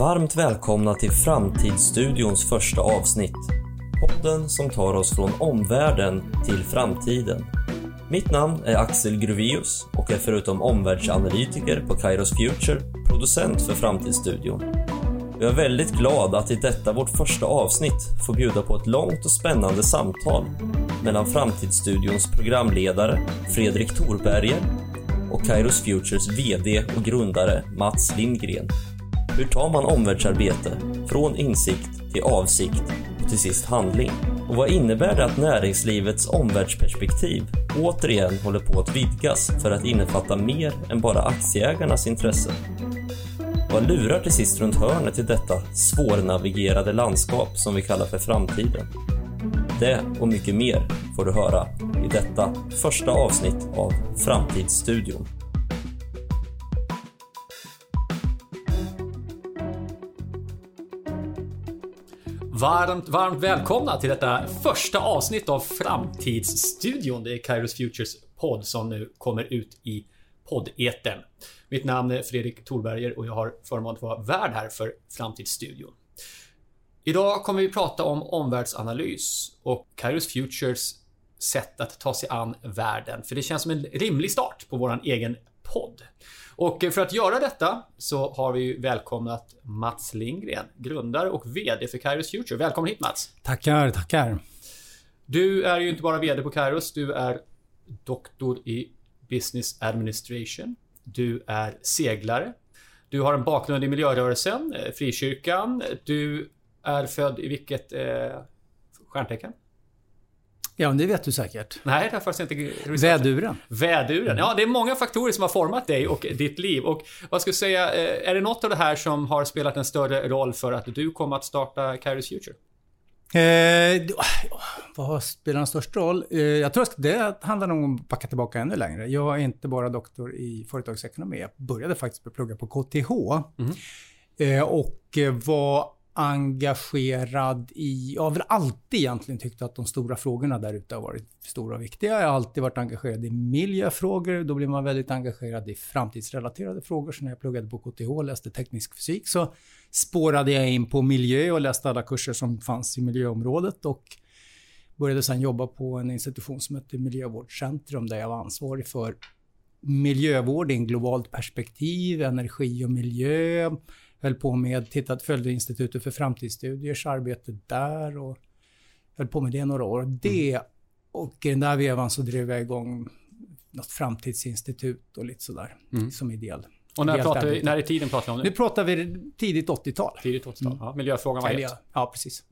Varmt välkomna till Framtidsstudions första avsnitt. Podden som tar oss från omvärlden till framtiden. Mitt namn är Axel Gruvius och är förutom omvärldsanalytiker på Kairos Future producent för Framtidsstudion. Jag är väldigt glad att i detta vårt första avsnitt få bjuda på ett långt och spännande samtal mellan Framtidsstudions programledare Fredrik Thorberger och Kairos Futures VD och grundare Mats Lindgren. Hur tar man omvärldsarbete från insikt till avsikt och till sist handling? Och vad innebär det att näringslivets omvärldsperspektiv återigen håller på att vidgas för att innefatta mer än bara aktieägarnas intressen? Vad lurar till sist runt hörnet i detta svårnavigerade landskap som vi kallar för framtiden? Det och mycket mer får du höra i detta första avsnitt av Framtidsstudion. Varmt, varmt välkomna till detta första avsnitt av Framtidsstudion. Det är Kairos Futures podd som nu kommer ut i poddeten. Mitt namn är Fredrik Thorberger och jag har förmånen att vara värd här för Framtidsstudion. Idag kommer vi prata om omvärldsanalys och Kairos Futures sätt att ta sig an världen. För det känns som en rimlig start på vår egen podd. Och för att göra detta så har vi välkomnat Mats Lindgren, grundare och VD för Kairos Future. Välkommen hit Mats! Tackar, tackar! Du är ju inte bara VD på Kairos, du är doktor i Business Administration. Du är seglare. Du har en bakgrund i miljörörelsen, eh, frikyrkan. Du är född i vilket eh, stjärntecken? Ja, men det vet du säkert. Nej, det har faktiskt inte Väduren. Väduren. Ja, det är många faktorer som har format dig och ditt liv. Och vad ska jag säga, eh, är det något av det här som har spelat en större roll för att du kom att starta Kairos Future? Eh, vad spelar den största roll? Eh, jag tror att det handlar om att backa tillbaka ännu längre. Jag är inte bara doktor i företagsekonomi. Jag började faktiskt plugga på KTH. Mm. Eh, och var engagerad i, jag har väl alltid egentligen tyckt att de stora frågorna där ute har varit stora och viktiga. Jag har alltid varit engagerad i miljöfrågor, då blir man väldigt engagerad i framtidsrelaterade frågor. Så när jag pluggade på KTH och läste teknisk fysik så spårade jag in på miljö och läste alla kurser som fanns i miljöområdet och började sedan jobba på en institution som heter Miljövårdscentrum där jag var ansvarig för miljövård i en globalt perspektiv, energi och miljö, höll på med, tittat, följde Institutet för framtidsstudiers arbete där och höll på med det några år. Det, mm. och i den där vevan så drev jag igång något framtidsinstitut och lite sådär mm. som ideell. Och när, pratar vi, när i tiden pratar vi om det? Nu pratar vi tidigt 80-tal. Tidigt 80-tal. Mm. Ja, miljöfrågan var het. Ja, precis.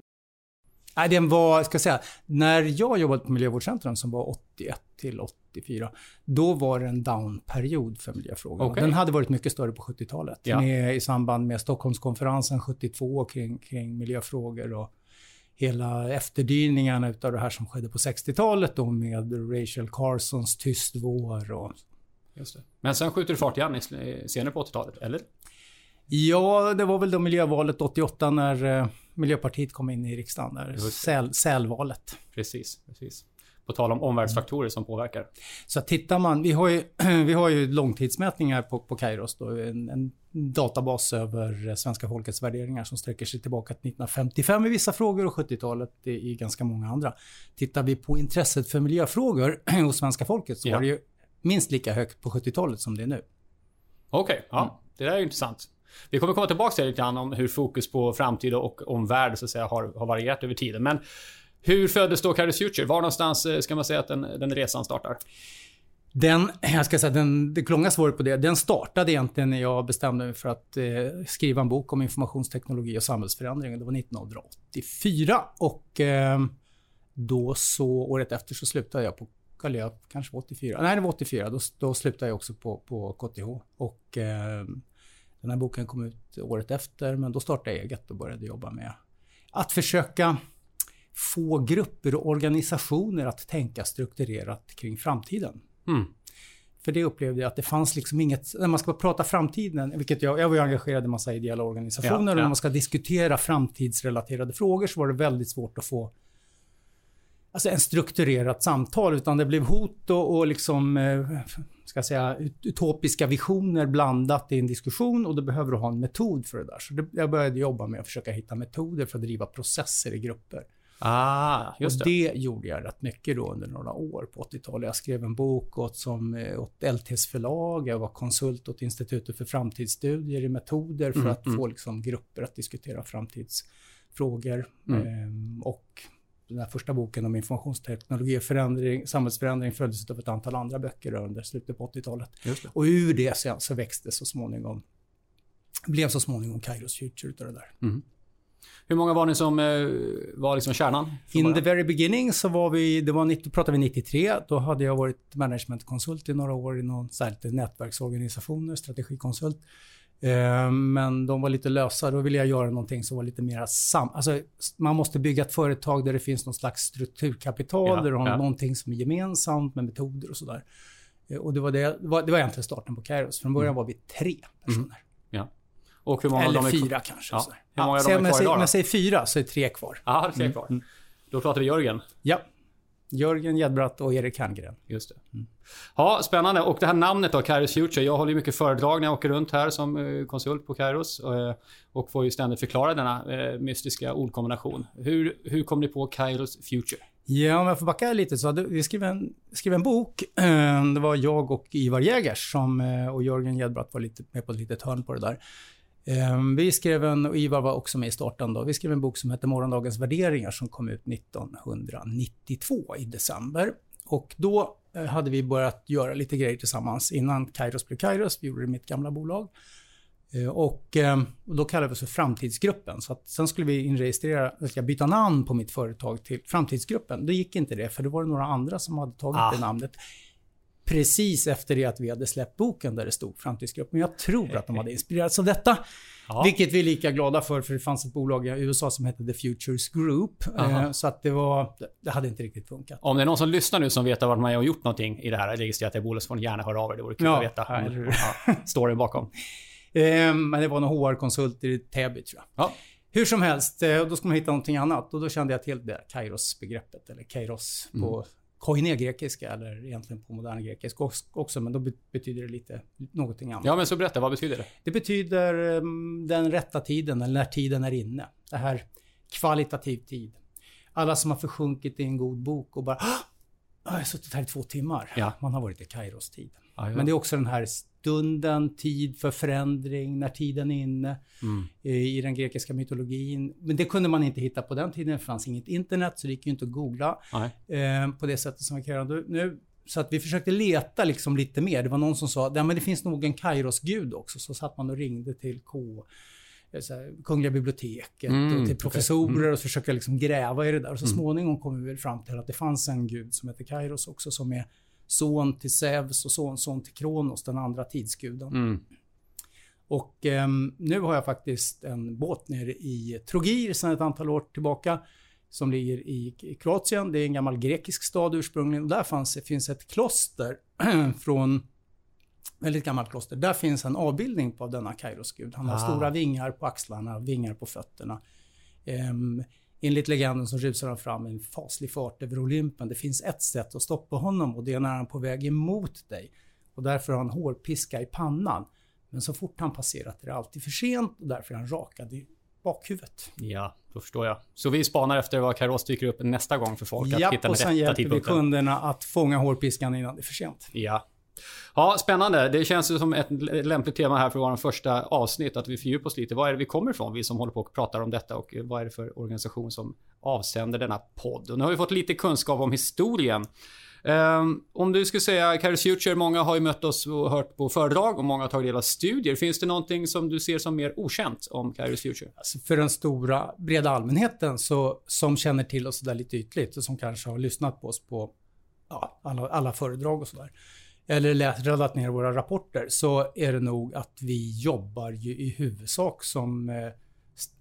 Nej, den var, ska jag säga, när jag jobbade på Miljövårdscentrum som var 81 till 84, då var det en downperiod för miljöfrågor. Okay. Den hade varit mycket större på 70-talet. Ja. I samband med Stockholmskonferensen 72 kring, kring miljöfrågor och hela efterdyningarna utav det här som skedde på 60-talet då med Rachel Carsons Tyst vår och... Just det. Men sen skjuter det fart igen senare på 80-talet, eller? Ja, det var väl då miljövalet 88 när eh, Miljöpartiet kom in i riksdagen. Där säl, sälvalet. Precis, precis. På tal om omvärldsfaktorer som påverkar. Så tittar man, vi har ju, vi har ju långtidsmätningar på, på Kairos, då, en, en databas över svenska folkets värderingar som sträcker sig tillbaka till 1955 i vissa frågor och 70-talet i, i ganska många andra. Tittar vi på intresset för miljöfrågor hos svenska folket så ja. var det ju minst lika högt på 70-talet som det är nu. Okej, okay, ja. Mm. Det där är intressant. Vi kommer komma tillbaka till lite grann om hur fokus på framtid och omvärld så att säga har, har varierat över tiden. Men hur föddes då Kairos Future? Var någonstans eh, ska man säga att den, den resan startar? Den, jag ska säga den, det långa svaret på det, den startade egentligen när jag bestämde mig för att eh, skriva en bok om informationsteknologi och samhällsförändring. Det var 1984 och eh, då så, året efter så slutade jag på eller jag kanske var 84. Nej, det var 84. Då, då slutade jag också på, på KTH. Och eh, den här boken kom ut året efter, men då startade jag eget och började jobba med att försöka få grupper och organisationer att tänka strukturerat kring framtiden. Mm. För det upplevde jag att det fanns liksom inget, när man ska prata framtiden, vilket jag, jag var engagerad i massa ideella organisationer, ja, ja. och när man ska diskutera framtidsrelaterade frågor så var det väldigt svårt att få alltså en strukturerat samtal utan det blev hot och, och liksom eh, ska säga, utopiska visioner blandat i en diskussion och då behöver du ha en metod för det där. Så det, jag började jobba med att försöka hitta metoder för att driva processer i grupper. Ah, just och det. det gjorde jag rätt mycket då under några år på 80-talet. Jag skrev en bok åt, som, eh, åt LTs förlag. Jag var konsult åt Institutet för framtidsstudier i metoder för mm, att mm. få liksom, grupper att diskutera framtidsfrågor. Mm. Ehm, och den här första boken om informationsteknologi och förändring, samhällsförändring följdes av ett antal andra böcker under slutet på 80-talet. Och ur det så, så växte så småningom, blev så småningom Kairos Future utav det där. Mm. Hur många var ni som eh, var liksom kärnan? In the very beginning så var vi, det var, då pratade vi 93, då hade jag varit managementkonsult i några år i någon särskilt nätverksorganisationer, strategikonsult. Eh, men de var lite lösa. Då ville jag göra någonting som var lite mer sam... Alltså, man måste bygga ett företag där det finns någon slags strukturkapital, ja, där du har ja. någonting som är gemensamt med metoder och sådär. Eh, och det var, det, det var, det var egentligen starten på Kairos. Från början mm. var vi tre personer. Mm. Ja. Och hur många Eller dem är fyra kanske. Ja. Hur många ja, dem är kvar idag Om jag säger fyra så är tre kvar. Ja, tre mm. kvar. Mm. Då pratar vi Jörgen. Ja. Jörgen Jedbratt och Erik Herngren. Just det. Mm. Ja, spännande. Och det här namnet då, Kairos Future. Jag håller ju mycket föredrag när jag åker runt här som eh, konsult på Kairos. Eh, och får ju ständigt förklara denna eh, mystiska ordkombination. Hur, hur kom ni på Kairos Future? Ja, om jag får backa lite så hade vi skrev en, skrev en bok. Det var jag och Ivar Jägers som, och Jörgen Jedbratt var lite med på ett litet hörn på det där. Ehm, vi skrev en, och Ivar var också med i starten då, vi skrev en bok som hette Morgondagens värderingar som kom ut 1992 i december. Och då eh, hade vi börjat göra lite grejer tillsammans innan Kairos blev Kairos. Vi gjorde det i mitt gamla bolag. Eh, och, ehm, och då kallade vi oss för Framtidsgruppen. Så att sen skulle vi inregistrera, jag ska byta namn på mitt företag till Framtidsgruppen. Det gick inte det, för det var det några andra som hade tagit ah. det namnet precis efter det att vi hade släppt boken där det stod Framtidsgruppen. Jag tror att de hade inspirerats av detta. Ja. Vilket vi är lika glada för, för det fanns ett bolag i USA som hette The Futures Group. Eh, så att det var, det hade inte riktigt funkat. Om det är någon som lyssnar nu som vet att man har gjort någonting i det här registrerat i bolag så får ni gärna höra av er. Det vore kul ja, att veta. Ja, storyn bakom. Eh, men det var någon HR-konsult i Täby tror jag. Ja. Hur som helst, eh, då ska man hitta någonting annat. Och då kände jag till det Kairos-begreppet, eller Kairos på mm koine grekiska eller egentligen på modern grekiska också, men då betyder det lite någonting annat. Ja, men så berätta, vad betyder det? Det betyder um, den rätta tiden, eller när tiden är inne. Det här kvalitativ tid. Alla som har försjunkit i en god bok och bara jag har suttit här i två timmar. Ja. Man har varit i Kairos tid. Ja, ja. Men det är också den här stunden, tid för förändring, när tiden är inne mm. i den grekiska mytologin. Men det kunde man inte hitta på den tiden. Det fanns inget internet, så det gick ju inte att googla eh, på det sättet som vi kan göra nu. Så att vi försökte leta liksom lite mer. Det var någon som sa att det finns nog en Kairos-gud också. Så satt man och ringde till K eh, här, Kungliga biblioteket mm, och till professorer okay. mm. och försöka liksom gräva i det där. Och så mm. småningom kom vi väl fram till att det fanns en gud som heter Kairos också som är son till Zeus och son, son till Kronos, den andra tidsguden. Mm. Och eh, nu har jag faktiskt en båt nere i Trogir sedan ett antal år tillbaka. Som ligger i, i Kroatien. Det är en gammal grekisk stad ursprungligen. Och där fanns, finns ett kloster från väldigt gammalt kloster. Där finns en avbildning på denna Kairosgud. Han har ah. stora vingar på axlarna, vingar på fötterna. Um, Enligt legenden så rusar han fram i en faslig fart över Olympen. Det finns ett sätt att stoppa honom och det är när han är på väg emot dig. Och därför har han hårpiska i pannan. Men så fort han passerat är det alltid för sent och därför är han rakad i bakhuvudet. Ja, då förstår jag. Så vi spanar efter vad Kairos dyker upp nästa gång för folk att hitta den rätta tidpunkten. och sen hjälper vi kunderna att fånga hårpiskan innan det är för sent. Ja, Ja, spännande. Det känns ju som ett lämpligt tema här för vår första avsnitt. Att vi fördjupar oss lite. Var är det vi kommer ifrån? Vi som håller på och pratar om detta. Och vad är det för organisation som avsänder denna podd? Och nu har vi fått lite kunskap om historien. Um, om du skulle säga Caris Future, många har ju mött oss och hört på föredrag och många har tagit del av studier. Finns det någonting som du ser som mer okänt om Caris Future? Alltså för den stora breda allmänheten så, som känner till oss där lite ytligt och som kanske har lyssnat på oss på ja, alla, alla föredrag och sådär eller läst, radat ner våra rapporter så är det nog att vi jobbar ju i huvudsak som eh,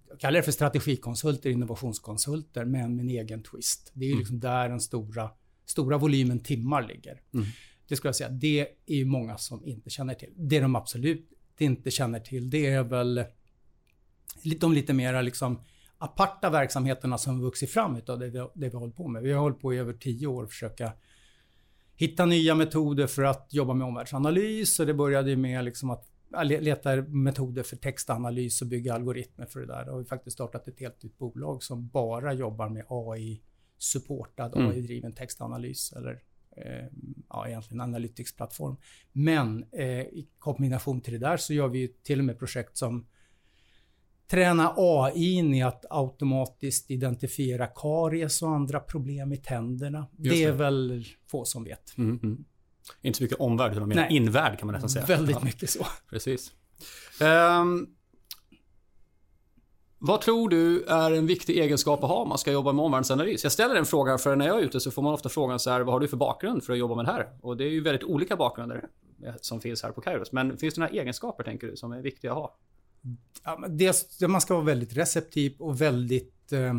jag kallar det för strategikonsulter, innovationskonsulter med min egen twist. Det är mm. liksom där den stora, stora volymen timmar ligger. Mm. Det skulle jag säga, det är många som inte känner till. Det de absolut inte känner till, det är väl de lite mera liksom aparta verksamheterna som vuxit fram utav det vi, det vi hållit på med. Vi har hållit på i över tio år att försöka hitta nya metoder för att jobba med omvärldsanalys och det började med liksom att leta metoder för textanalys och bygga algoritmer för det där. Då har vi faktiskt startat ett helt nytt bolag som bara jobbar med AI-supportad, mm. AI-driven textanalys eller eh, ja, egentligen analytics-plattform. Men eh, i kombination till det där så gör vi till och med projekt som träna AI i att automatiskt identifiera karies och andra problem i tänderna. Det. det är väl få som vet. Mm, mm. Inte så mycket omvärld, utan mer invärld kan man nästan säga. Väldigt ja. mycket så. Precis. Um, vad tror du är en viktig egenskap att ha om man ska jobba med omvärldsanalys? Jag ställer den frågan för när jag är ute så får man ofta frågan så här, vad har du för bakgrund för att jobba med det här? Och det är ju väldigt olika bakgrunder som finns här på Kairos. Men finns det några egenskaper, tänker du, som är viktiga att ha? Ja, dels, man ska vara väldigt receptiv och väldigt... Eh,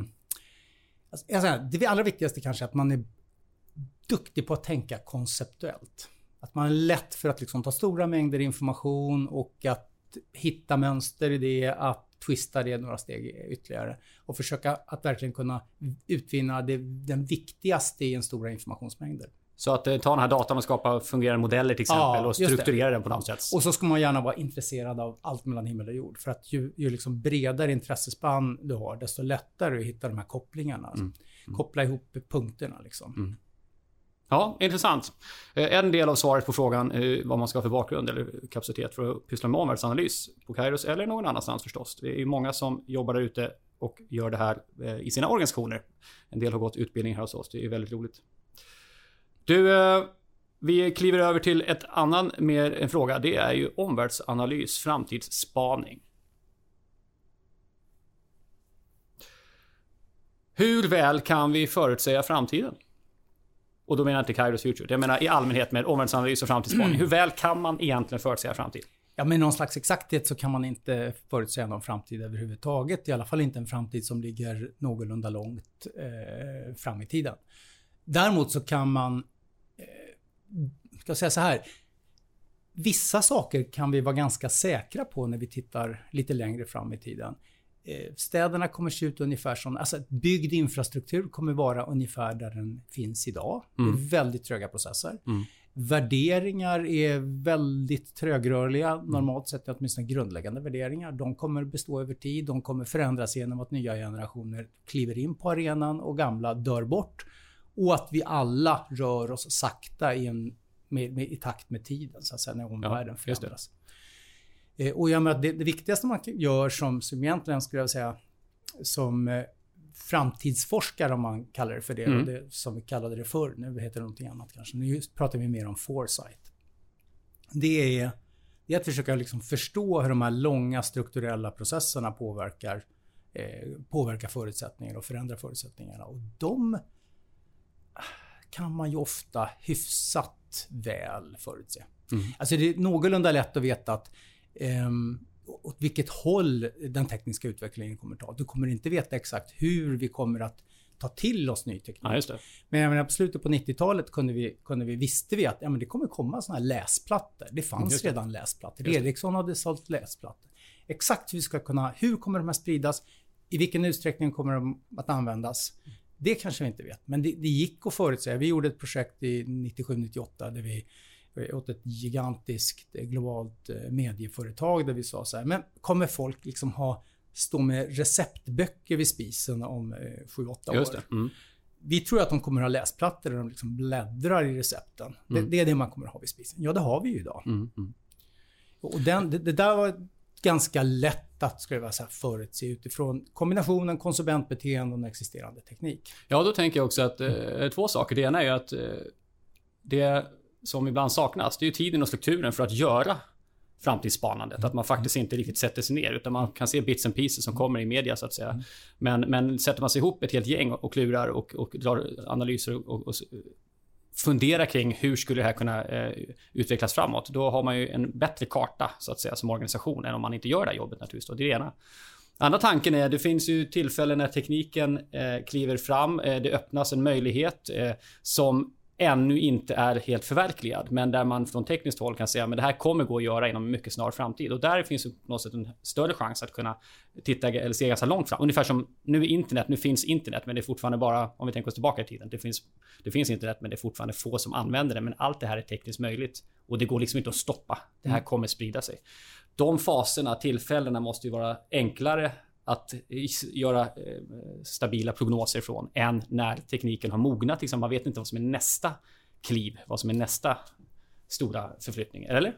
alltså, det allra viktigaste kanske är att man är duktig på att tänka konceptuellt. Att man är lätt för att liksom ta stora mängder information och att hitta mönster i det, att twista det några steg ytterligare och försöka att verkligen kunna utvinna det, den viktigaste i en stora informationsmängder. Så att eh, ta den här datan och skapa fungerande modeller till exempel ja, och strukturera den på något sätt. Och så ska man gärna vara intresserad av allt mellan himmel och jord. För att ju, ju liksom bredare intressespann du har, desto lättare att hitta de här kopplingarna. Alltså. Mm. Mm. Koppla ihop punkterna liksom. Mm. Ja, intressant. Eh, en del av svaret på frågan eh, vad man ska ha för bakgrund eller kapacitet för att pyssla med omvärldsanalys på Kairos eller någon annanstans förstås. Det är många som jobbar där ute och gör det här i sina organisationer. En del har gått utbildning här hos oss. Det är väldigt roligt. Du, eh, vi kliver över till ett annan mer en fråga. Det är ju omvärldsanalys, framtidsspaning. Hur väl kan vi förutsäga framtiden? Och då menar jag inte Kairos Future. Jag menar i allmänhet med omvärldsanalys och framtidsspaning. Hur väl kan man egentligen förutsäga framtiden? Ja, med någon slags exakthet så kan man inte förutsäga någon framtid överhuvudtaget. I alla fall inte en framtid som ligger någorlunda långt eh, fram i tiden. Däremot så kan man ska säga så här. Vissa saker kan vi vara ganska säkra på när vi tittar lite längre fram i tiden. Eh, städerna kommer se ut ungefär som, alltså byggd infrastruktur kommer vara ungefär där den finns idag. Mm. Det är väldigt tröga processer. Mm. Värderingar är väldigt trögrörliga, mm. normalt sett åtminstone grundläggande värderingar. De kommer bestå över tid, de kommer förändras genom att nya generationer kliver in på arenan och gamla dör bort. Och att vi alla rör oss sakta i, en, med, med, i takt med tiden, så att säga, när omvärlden ja, förändras. Eh, och jag menar, det, det, viktigaste man gör som, som egentligen skulle jag säga, som eh, framtidsforskare om man kallar det för det, mm. det, som vi kallade det förr, nu heter det någonting annat kanske. Nu pratar vi mer om foresight. Det är, det är att försöka liksom förstå hur de här långa strukturella processerna påverkar, eh, påverkar förutsättningar och förändrar förutsättningarna. Och de kan man ju ofta hyfsat väl förutse. Mm. Alltså det är någorlunda lätt att veta att um, åt vilket håll den tekniska utvecklingen kommer att ta. Du kommer inte veta exakt hur vi kommer att ta till oss ny teknik. Ja, men jag menar, på slutet på 90-talet kunde vi, kunde vi, visste vi att ja, men det kommer komma såna här läsplattor. Det fanns det. redan läsplattor. Ericsson hade sålt läsplattor. Exakt hur vi ska kunna, hur kommer de här spridas? I vilken utsträckning kommer de att användas? Det kanske vi inte vet, men det, det gick att förutsäga. Vi gjorde ett projekt i 97-98 där vi åt ett gigantiskt eh, globalt eh, medieföretag där vi sa så här, men kommer folk liksom ha stå med receptböcker vid spisen om 7-8 eh, år? Mm. Vi tror att de kommer ha läsplattor där de liksom bläddrar i recepten. Mm. Det, det, är det man kommer ha vid spisen. Ja, det har vi ju idag. Mm. mm. Och den, det, det, där var ganska lätt att skulle jag säga, förutse utifrån kombinationen konsumentbeteende och existerande teknik. Ja, då tänker jag också att eh, två saker. Det ena är att eh, det som ibland saknas, det är ju tiden och strukturen för att göra framtidsspanandet. Att man faktiskt inte riktigt sätter sig ner utan man kan se bits and pieces som kommer i media så att säga. Men, men sätter man sig ihop ett helt gäng och klurar och, och drar analyser och, och fundera kring hur skulle det här kunna eh, utvecklas framåt. Då har man ju en bättre karta så att säga som organisation än om man inte gör det här jobbet naturligtvis. Då. Det är det ena. Andra tanken är, det finns ju tillfällen när tekniken eh, kliver fram. Eh, det öppnas en möjlighet eh, som ännu inte är helt förverkligad. Men där man från tekniskt håll kan säga att det här kommer gå att göra inom en mycket snar framtid. Och där finns på något sätt en större chans att kunna titta eller se ganska långt fram. Ungefär som nu är internet, nu finns internet men det är fortfarande bara, om vi tänker oss tillbaka i tiden, det finns, det finns internet men det är fortfarande få som använder det. Men allt det här är tekniskt möjligt. Och det går liksom inte att stoppa. Det här mm. kommer sprida sig. De faserna, tillfällena måste ju vara enklare att göra eh, stabila prognoser från än när tekniken har mognat. Liksom man vet inte vad som är nästa kliv, vad som är nästa stora förflyttning. Eller?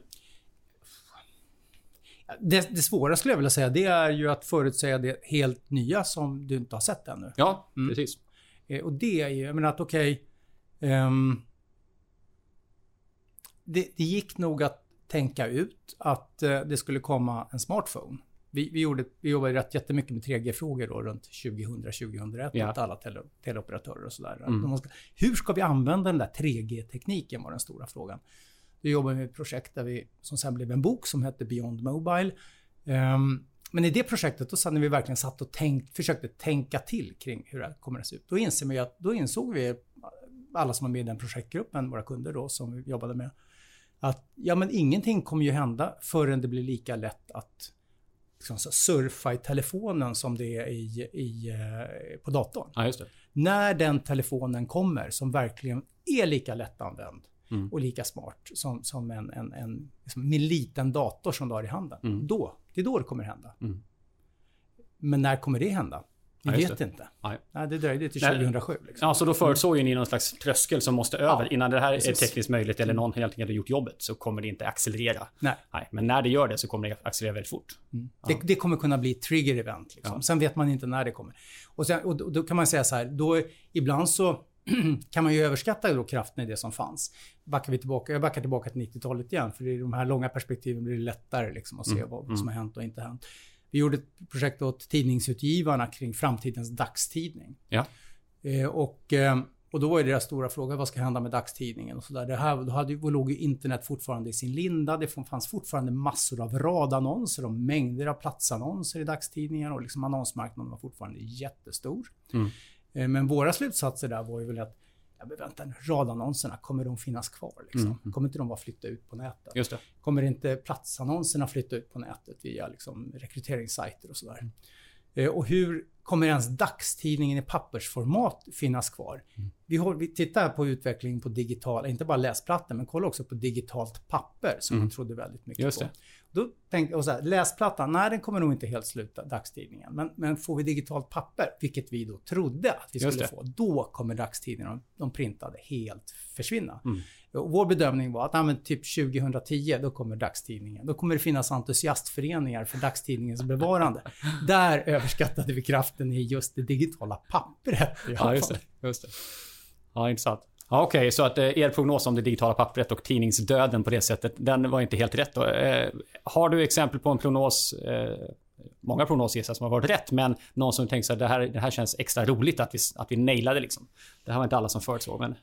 Det, det svåra skulle jag vilja säga, det är ju att förutsäga det helt nya som du inte har sett ännu. Ja, mm. precis. Eh, och det är ju, jag menar att okej... Okay, um, ehm, det, det, gick nog att tänka ut att uh, det skulle komma en smartphone vi, vi, gjorde, vi jobbade rätt jättemycket med 3G-frågor då runt 2000-2001 ja. alla tele, teleoperatörer och sådär. Mm. hur ska vi använda den där 3G-tekniken var den stora frågan. Vi jobbade med ett projekt där vi, som sen blev en bok som hette Beyond Mobile. Um, men i det projektet då när vi verkligen satt och tänkt, försökte tänka till kring hur det här kommer att se ut. Då, inser vi att, då insåg vi, alla som var med i den projektgruppen, våra kunder då som vi jobbade med, att ja men ingenting kommer ju hända förrän det blir lika lätt att liksom, surfa i telefonen som det är i, i, eh, på datorn. Ja. När den telefonen kommer som verkligen är lika lättanvänd mm. och lika smart som, som en, en, en, liksom en liten dator som du har i handen. Mm. Då, det är då det kommer hända. Mm. Men när kommer det hända? Vi vet det. inte. Nej. Nej, det dröjde till 2007. Liksom. Ja, så då förutsåg ni någon slags tröskel som måste över. Ja, Innan det här precis. är tekniskt möjligt eller någon helt enkelt har gjort jobbet så kommer det inte accelerera. Nej. Nej. Men när det gör det så kommer det accelerera väldigt fort. Mm. Ja. Det, det, kommer kunna bli trigger event. Liksom. Ja. Sen vet man inte när det kommer. Och, sen, och då, då, kan man säga så här, då ibland så kan man ju överskatta då kraften i det som fanns. Backar vi tillbaka, jag backar tillbaka till 90-talet igen, för i de här långa perspektiven blir det lättare liksom, att se mm. vad, vad som har hänt och inte hänt. Vi gjorde ett projekt åt tidningsutgivarna kring framtidens dagstidning. Ja. Eh, och, eh, och då var ju deras stora fråga, vad ska hända med dagstidningen och sådär. då, hade, då låg ju internet fortfarande i sin linda. Det fanns fortfarande massor av radannonser och mängder av platsannonser i dagstidningar och liksom annonsmarknaden var fortfarande jättestor. Mm. Eh, men våra slutsatser där var ju väl att ja, men vänta nu, radannonserna, kommer de finnas kvar? Liksom? Mm, mm. Kommer inte de bara flytta ut på nätet? Just det. Kommer inte platsannonserna flytta ut på nätet via liksom, rekryteringssajter och sådär? Eh, och hur kommer ens dagstidningen i pappersformat finnas kvar? Mm. Vi, har, vi tittar på utvecklingen på digital, inte bara läsplattor, men kolla också på digitalt papper som mm. man trodde väldigt mycket Just på. Det. Då tänkte jag så här, läsplattan, nej den kommer nog inte helt sluta, dagstidningen. Men, men får vi digitalt papper, vilket vi då trodde att vi skulle få, då kommer dagstidningarna, de printade, helt försvinna. Mm. Och vår bedömning var att ja, men typ 2010, då kommer dagstidningen. Då kommer det finnas entusiastföreningar för dagstidningens bevarande. Där överskattade vi kraften i just det digitala pappret. Ja, just det. Just det. Ja, intressant. Ja, Okej, okay, så att eh, er prognos om det digitala pappret och tidningsdöden på det sättet, den var inte helt rätt då. Eh, har du exempel på en prognos, eh, många prognoser som har varit rätt, men någon som tänker att det här, det här känns extra roligt att vi, att vi nailade liksom. Det här var inte alla som förutsåg, men...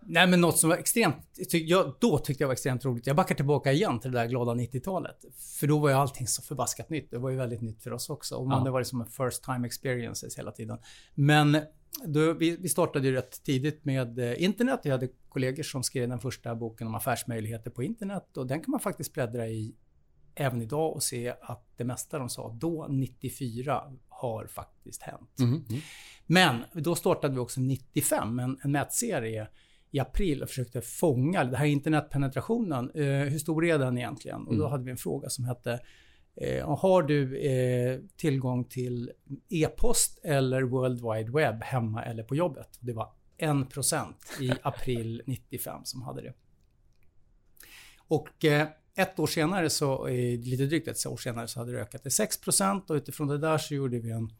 Nej men något som var extremt, jag, då tyckte jag var extremt roligt. Jag backar tillbaka igen till det där glada 90-talet. För då var ju allting så förbaskat nytt. Det var ju väldigt nytt för oss också. Och ja. det var liksom en first time experiences hela tiden. Men då, vi, vi startade ju rätt tidigt med eh, internet. Jag hade kollegor som skrev den första boken om affärsmöjligheter på internet. Och den kan man faktiskt bläddra i även idag och se att det mesta de sa då, 94, har faktiskt hänt. Mm. Mm. Men då startade vi också 95, en, en mätserie i april och försökte fånga den här internetpenetrationen. Eh, hur stor är den egentligen? Och då mm. hade vi en fråga som hette Eh, har du eh, tillgång till e-post eller World Wide Web hemma eller på jobbet? Det var 1% i april 95 som hade det. Och eh, ett år senare, så, eh, lite drygt ett år senare, så hade det ökat till 6% och utifrån det där så gjorde vi en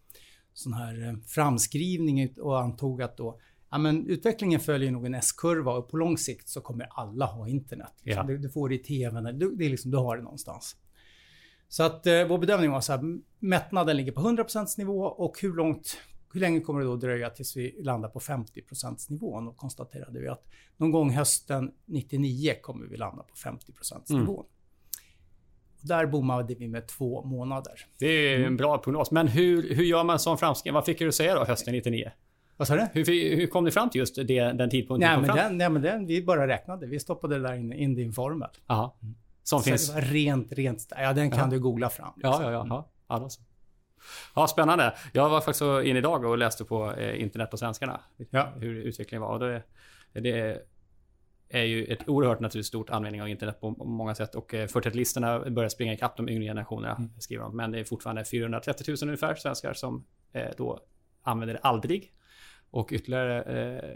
sån här eh, framskrivning och antog att då Ja, men utvecklingen följer nog en S-kurva och på lång sikt så kommer alla ha internet. Liksom. Ja. Du, du, får det i TVn, du, det är liksom, du har det någonstans. Så att eh, vår bedömning var så här, mättnaden ligger på 100% nivå och hur långt hur länge kommer det då dröja tills vi landar på 50% nivån? Och konstaterade vi att någon gång hösten 99 kommer vi landa på 50% nivån. Mm. Där bommade vi med två månader. Det är en bra prognos. Men hur, hur gör man sån framskrivning? Vad fick du säga då hösten 99? Vad sa du? Hur, hur kom ni fram till just det, den tidpunkten? Nej men, den, nej, men den, vi bara räknade. Vi stoppade det där in, in i en formel. Aha. Som Så finns... rent, rent... Ja, den kan Ja. du googla fram. liksom. Ja, ja, ja. ja. ja då så. Ja, spännande. Jag var faktiskt in idag och läste på eh, internet och svenskarna. Ja. Hur utvecklingen var. Och det, det är ju ett oerhört naturligt stort användning av internet på många sätt. Och eh, 41-listorna börjar springa ikapp de yngre generationerna, Mm. skriver de. Men det är fortfarande 430 000 ungefär svenskar som eh, då använder det aldrig. Och ytterligare eh,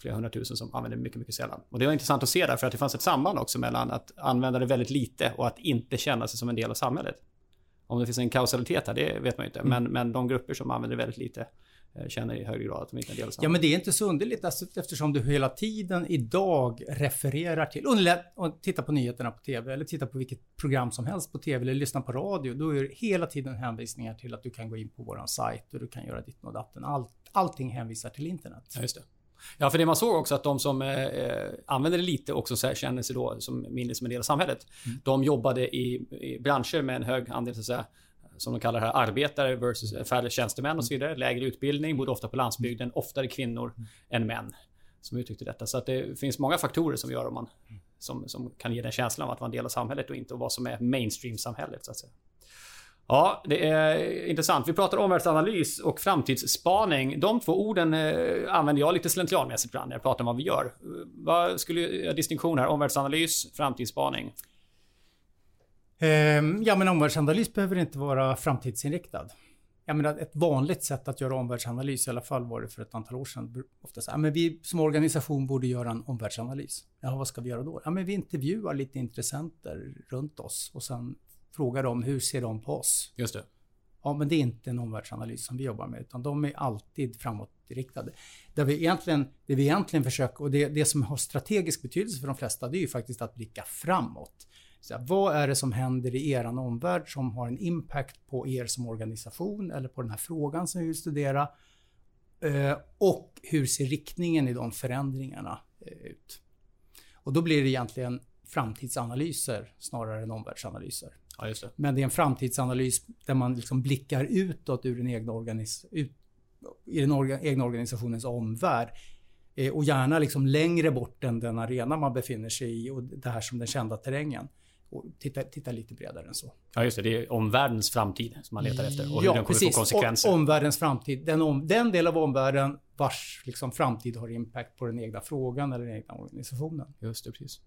flera hundratusen som använder det mycket, mycket sällan. Och det var intressant att se där, för att det fanns ett samband också mellan att använda det väldigt lite och att inte känna sig som en del av samhället. Om det finns en kausalitet här, det vet man ju inte. Men, men de grupper som använder det väldigt lite eh, känner i högre grad att de inte är en del av Ja, samhället. men det är inte så underligt alltså, eftersom du hela tiden idag refererar till, och, titta på nyheterna på TV eller titta på vilket program som helst på TV eller lyssna på radio. Då är det hela tiden hänvisningar till att du kan gå in på våran sajt och du kan göra ditt och datten. Allt, allting hänvisar till internet. Ja, just det. Ja, för det man såg också att de som eh, eh, använder det lite också så här, känner sig då som mindre som en del av samhället. De jobbade i, i branscher med en hög andel, så att säga, som de kallar det här, arbetare versus färre tjänstemän och så vidare. Lägre utbildning, bodde ofta på landsbygden, oftare kvinnor än män som uttryckte detta. Så att det finns många faktorer som gör om man som, som kan ge den känslan av att vara en del av samhället och inte och vad som är mainstream-samhället så att säga. Ja, det är intressant. Vi pratar omvärldsanalys och framtidsspaning. De två orden eh, använder jag lite slentrianmässigt ibland när jag pratar om vad vi gör. Vad skulle jag distinktion här? Omvärldsanalys, framtidsspaning. Ehm, ja, men omvärldsanalys behöver inte vara framtidsinriktad. Jag menar, ett vanligt sätt att göra omvärldsanalys, i alla fall var det för ett antal år sedan, ofta så här, men vi som organisation borde göra en omvärldsanalys. Ja, vad ska vi göra då? Ja, men vi intervjuar lite intressenter runt oss och sen frågar dem hur ser de på oss? Just det. Ja, men det är inte en omvärldsanalys som vi jobbar med, utan de är alltid framåtriktade. Där vi egentligen, det vi egentligen försöker, och det, det som har strategisk betydelse för de flesta, det är ju faktiskt att blicka framåt. Så här, vad är det som händer i er omvärld som har en impact på er som organisation eller på den här frågan som vi vill studera? Eh, och hur ser riktningen i de förändringarna eh, ut? Och då blir det egentligen framtidsanalyser snarare än omvärldsanalyser. Ja, det. Men det är en framtidsanalys där man liksom blickar utåt ur den egna, organis ut, i den orga, egna organisationens omvärld. Eh, och gärna liksom längre bort än den arena man befinner sig i och det här som den kända terrängen. Och titta, titta lite bredare än så. Ja, just det. Det är omvärldens framtid som man letar efter och hur den kommer få konsekvenser. O- omvärldens framtid. Den, om, den del av omvärlden vars liksom, framtid har impact på den egna frågan eller den egna organisationen. Just det, precis.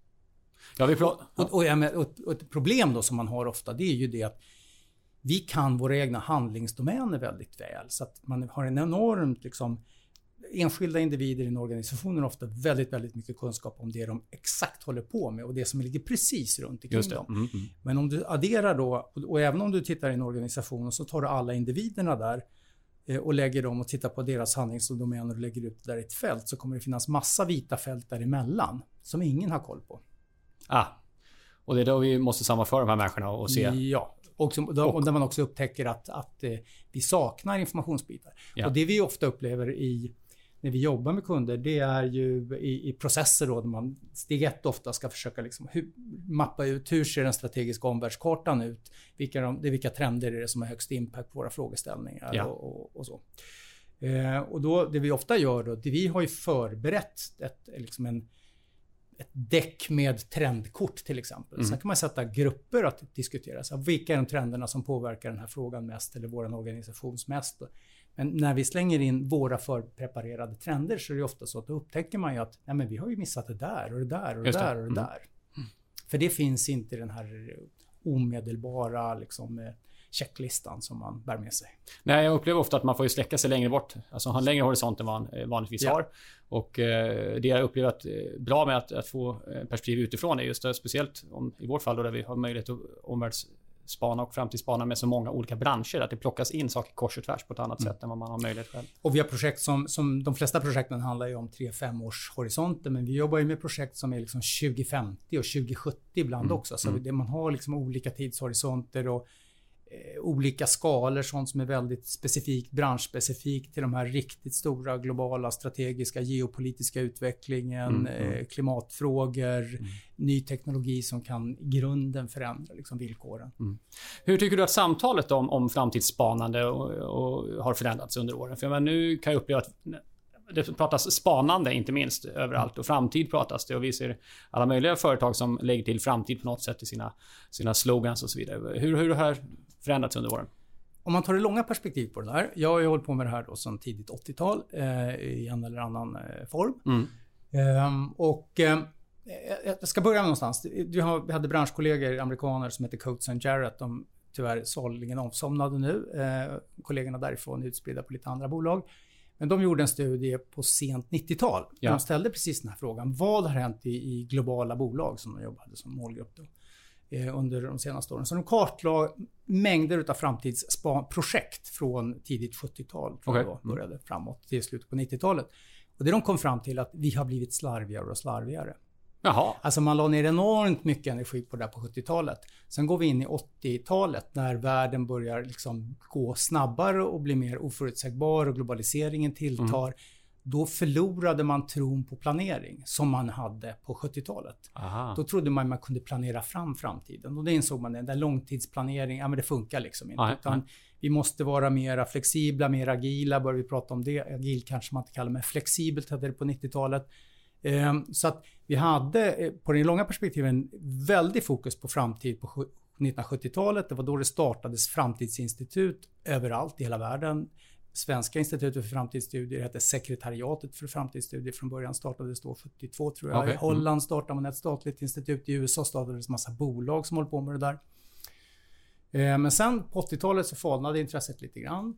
Ja, vi. Och, och, och, och ett problem då som man har ofta det är ju det att vi kan våra egna handlingsdomäner väldigt väl. Så att man har en enormt liksom enskilda individer i en organisation har ofta väldigt, väldigt mycket kunskap om det de exakt håller på med och det som ligger precis runt omkring dem. Mm, mm. Men om du adderar då, och, och även om du tittar i en organisation och så tar du alla individerna där eh, och lägger dem och tittar på deras handlingsdomäner och lägger ut det där i ett fält så kommer det finnas massa vita fält däremellan som ingen har koll på. Ah. Och det är då vi måste sammanföra de här människorna och se. Ja, och, som, då, och där man också upptäcker att, att eh, vi saknar informationsbitar. Ja. Och det vi ofta upplever i när vi jobbar med kunder, det är ju i, i processer då, där man steg ett ofta ska försöka liksom hu, mappa ut hur ser den strategiska omvärldskartan ut? Vilka, de, vilka trender är det som har högst impact på våra frågeställningar Ja. och, och, och så. Eh, och då, det vi ofta gör då, det vi har ju förberett ett, liksom en, ett däck med trendkort till exempel. Mm. Sen kan man sätta grupper att diskutera. Så vilka är de trenderna som påverkar den här frågan mest eller vår organisations mest? Men när vi slänger in våra förpreparerade trender så är det ofta så att då upptäcker man ju att nej, men vi har ju missat det där och det där och det där och det Mm. där. För det finns inte den här omedelbara liksom, eh, checklistan som man bär med sig. Nej, jag upplever ofta att man får ju sträcka sig längre bort. Alltså ha en längre horisont än man eh, vanligtvis Ja. har. Och eh, det jag upplever att, eh, bra med att, att få eh, perspektiv utifrån är just det, speciellt om, i vårt fall då där vi har möjlighet att omvärldsspana och framtidsspana med så många olika branscher. Att det plockas in saker kors och tvärs på ett annat Mm. sätt än vad man har möjlighet själv. Och vi har projekt som, som de flesta projekten handlar ju om 3-5 års horisonter men vi jobbar ju med projekt som är liksom 2050 och 2070 ibland Mm, också. Så det, man har liksom olika tidshorisonter och olika skalor, sånt som är väldigt specifikt branschspecifikt till de här riktigt stora globala strategiska geopolitiska utvecklingen, Mm, mm. Eh, klimatfrågor, ny teknologi som kan i grunden förändra liksom, villkoren. Hur tycker du att samtalet om, om framtidsspanande och, och har förändrats under åren? För menar, nu kan jag uppleva att det pratas spanande inte minst överallt och framtid pratas det och vi ser alla möjliga företag som lägger till framtid på något sätt i sina, sina slogans och så vidare. Hur, hur här förändrats under åren? Om man tar det långa perspektivet på det här. Jag har ju hållit på med det här då sedan tidigt 80-tal eh, i en eller annan eh, form. Mm. Ehm, och eh, jag ska börja någonstans. Vi hade branschkollegor, amerikaner, som heter Coates and Jarrett. De tyvärr sorgligen avsomnade nu. Eh, kollegorna därifrån är utspridda på lite andra bolag. Men de gjorde en studie på sent 90-tal. Ja. De ställde precis den här frågan. Vad har hänt i, i globala bolag som de jobbade som målgrupp då, under de senaste åren? Så de kartlade mängder av framtidsprojekt från tidigt 70-tal. Okay. Då, började framåt till slutet på 90-talet. Och det de kom fram till att vi har blivit slarvigare och slarvigare. Jaha. Alltså man la ner enormt mycket energi på det där på 70-talet. Sen går vi in i 80-talet när världen börjar liksom gå snabbare och bli mer oförutsägbar och globaliseringen tilltar. Mm. Då förlorade man tron på planering som man hade på 70-talet. Då trodde man att man kunde planera fram framtiden och det insåg man. Den där långtidsplanering, ja men det funkar liksom inte. Aha. Utan vi måste vara mer flexibla, mer agila. Börjar vi prata om det. Agil kanske man inte kallar, men flexibelt hette det på 90-talet. Ehm, så att vi hade eh, på den långa perspektiven väldigt fokus på framtid på 1970-talet. Det var då det startades framtidsinstitut överallt i hela världen. Svenska institutet för framtidsstudier hette Sekretariatet för framtidsstudier. Från början startades då 72 tror jag. Okay. I Holland startade man ett statligt institut. I USA startades massa bolag som håller på med det där. Ehm, men sen på 80-talet så falnade intresset lite grann.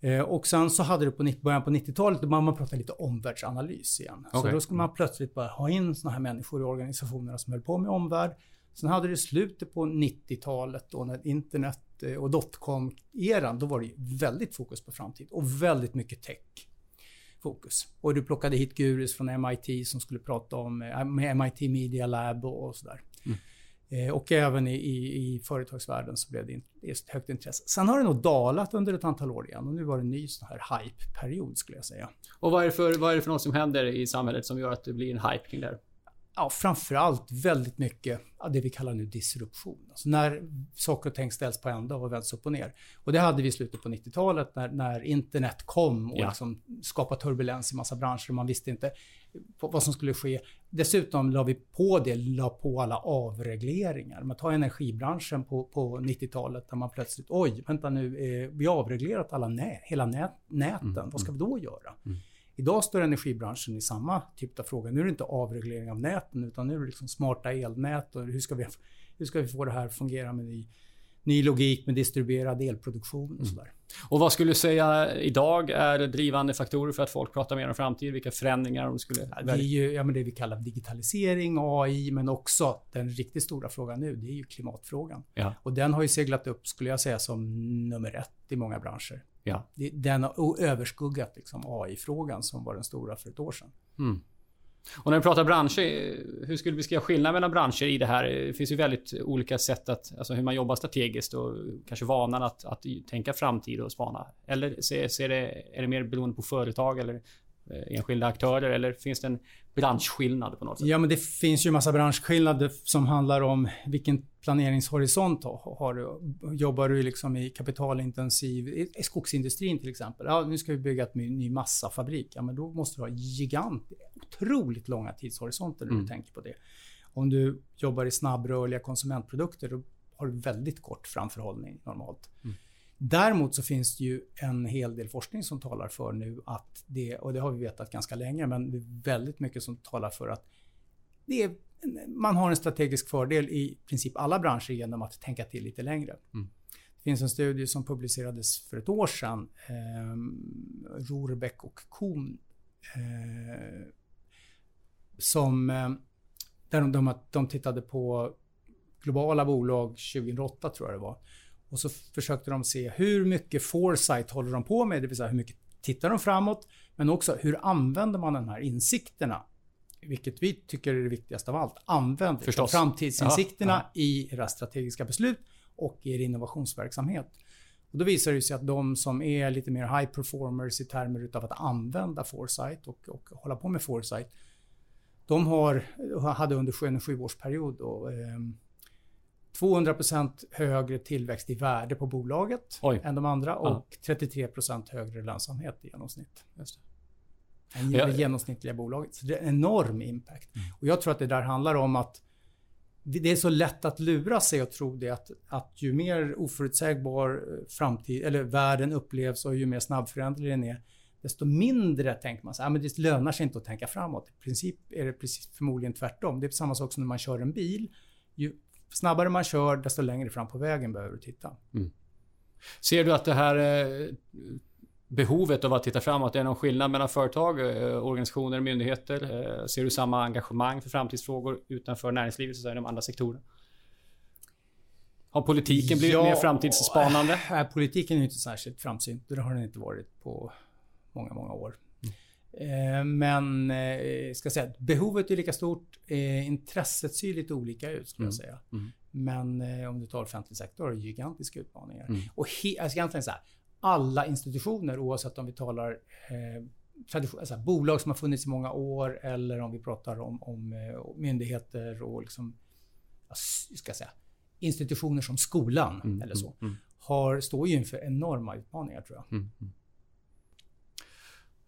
Eh, och sen så hade du på början på 90-talet, då började man prata lite omvärldsanalys igen. Okay. Så då skulle man plötsligt bara ha in såna här människor i organisationerna som höll på med omvärld. Sen hade du slutet på 90-talet då när internet eh, och dotcom-eran, då var det väldigt fokus på framtid och väldigt mycket tech fokus. Och du plockade hit gurus från MIT som skulle prata om eh, med MIT Media Lab och sådär. Mm. Eh, och även i, i, i företagsvärlden så blev det ett högt intresse. Sen har det nog dalat under ett antal år igen och nu var det en ny sån här hype-period skulle jag säga. Och vad är, det för, vad är det för något som händer i samhället som gör att det blir en hype kring det här? Ja, framförallt väldigt mycket av det vi kallar nu disruption. Alltså när saker och ting ställs på ända och vänds upp och ner. Och det hade vi i slutet på 90-talet när, när internet kom och ja. liksom skapade turbulens i massa branscher. Man visste inte vad som skulle ske. Dessutom la vi på det, la på alla avregleringar. Man tar energibranschen på, på 90-talet där man plötsligt, oj, vänta nu, eh, vi har avreglerat alla nät, hela nät, näten. Mm. Vad ska vi då göra? Mm. Idag står energibranschen i samma typ av fråga. Nu är det inte avreglering av näten utan nu är det liksom smarta elnät och hur ska vi, hur ska vi få det här att fungera med ny, ny logik med distribuerad elproduktion och mm. sådär. Och vad skulle du säga idag är drivande faktorer för att folk pratar mer om framtid? Vilka förändringar de skulle... Ja, det är ju ja, men det vi kallar digitalisering, AI, men också den riktigt stora frågan nu, det är ju klimatfrågan. Ja. Och den har ju seglat upp, skulle jag säga, som nummer ett i många branscher. Ja. Den har överskuggat liksom AI-frågan som var den stora för ett år sedan. Mm. Och när vi pratar branscher, hur skulle du beskriva skillnaden mellan branscher i det här? Det finns ju väldigt olika sätt att, alltså hur man jobbar strategiskt och kanske vanan att, att tänka framtid och spana. Eller ser, ser det, är det mer beroende på företag eller Eh, enskilda aktörer eller finns det en branschskillnad på något sätt? Ja, men det finns ju massa branschskillnader som handlar om vilken planeringshorisont har du. Jobbar du liksom i kapitalintensiv, i skogsindustrin till exempel. Ja, nu ska vi bygga ett ny massafabrik. Ja, men då måste du ha gigant, otroligt långa tidshorisonter när mm. du tänker på det. Om du jobbar i snabbrörliga konsumentprodukter, då har du väldigt kort framförhållning normalt. Mm. Däremot så finns det ju en hel del forskning som talar för nu att det, och det har vi vetat ganska länge, men det är väldigt mycket som talar för att det är, man har en strategisk fördel i princip alla branscher genom att tänka till lite längre. Mm. Det finns en studie som publicerades för ett år sedan, eh, Rohrbeck och Kuhn, eh, som, eh, där de, de, de tittade på globala bolag 2008 tror jag det var. Och så försökte de se hur mycket foresight håller de på med, det vill säga hur mycket tittar de framåt, men också hur använder man de här insikterna? Vilket vi tycker är det viktigaste av allt. Använd Förstås. framtidsinsikterna ja, ja. i era strategiska beslut och i er innovationsverksamhet. Och då visar det sig att de som är lite mer high performers i termer utav att använda foresight och, och hålla på med foresight. De har, hade under en sjuårsperiod då, eh, 200% högre tillväxt i värde på bolaget Oj. än de andra och ja. 33% högre lönsamhet i genomsnitt. än det genomsnittliga bolaget. Så det är en enorm impact. Mm. Och jag tror att det där handlar om att det är så lätt att lura sig och tro det att, att ju mer oförutsägbar eh, framtid, eller världen upplevs och ju mer snabbföränderlig den är, desto mindre tänker man så här, men det lönar sig inte att tänka framåt. I princip är det precis förmodligen tvärtom. Det är samma sak som när man kör en bil. Ju snabbare man kör, desto längre fram på vägen behöver du titta. Mm. Ser du att det här eh, behovet av att titta framåt, är det någon skillnad mellan företag, eh, organisationer, myndigheter? Eh, ser du samma engagemang för framtidsfrågor utanför näringslivet, så de andra sektorerna? Har politiken blivit ja, mer framtidsspanande? Nej, politiken är inte särskilt framsynt. Det har den inte varit på många, många år. Mm. Men ska säga, behovet är lika stort. Intresset ser lite olika ut skulle mm. jag säga. Mm. Men om du tar offentlig sektor har gigantiska utmaningar. Mm. Och he, alltså egentligen så här, alla institutioner oavsett om vi talar eh, alltså, bolag som har funnits i många år eller om vi pratar om, om eh, myndigheter och liksom, ska säga, institutioner som skolan mm, eller så. Mm, mm. Har, står ju inför enorma utmaningar tror jag.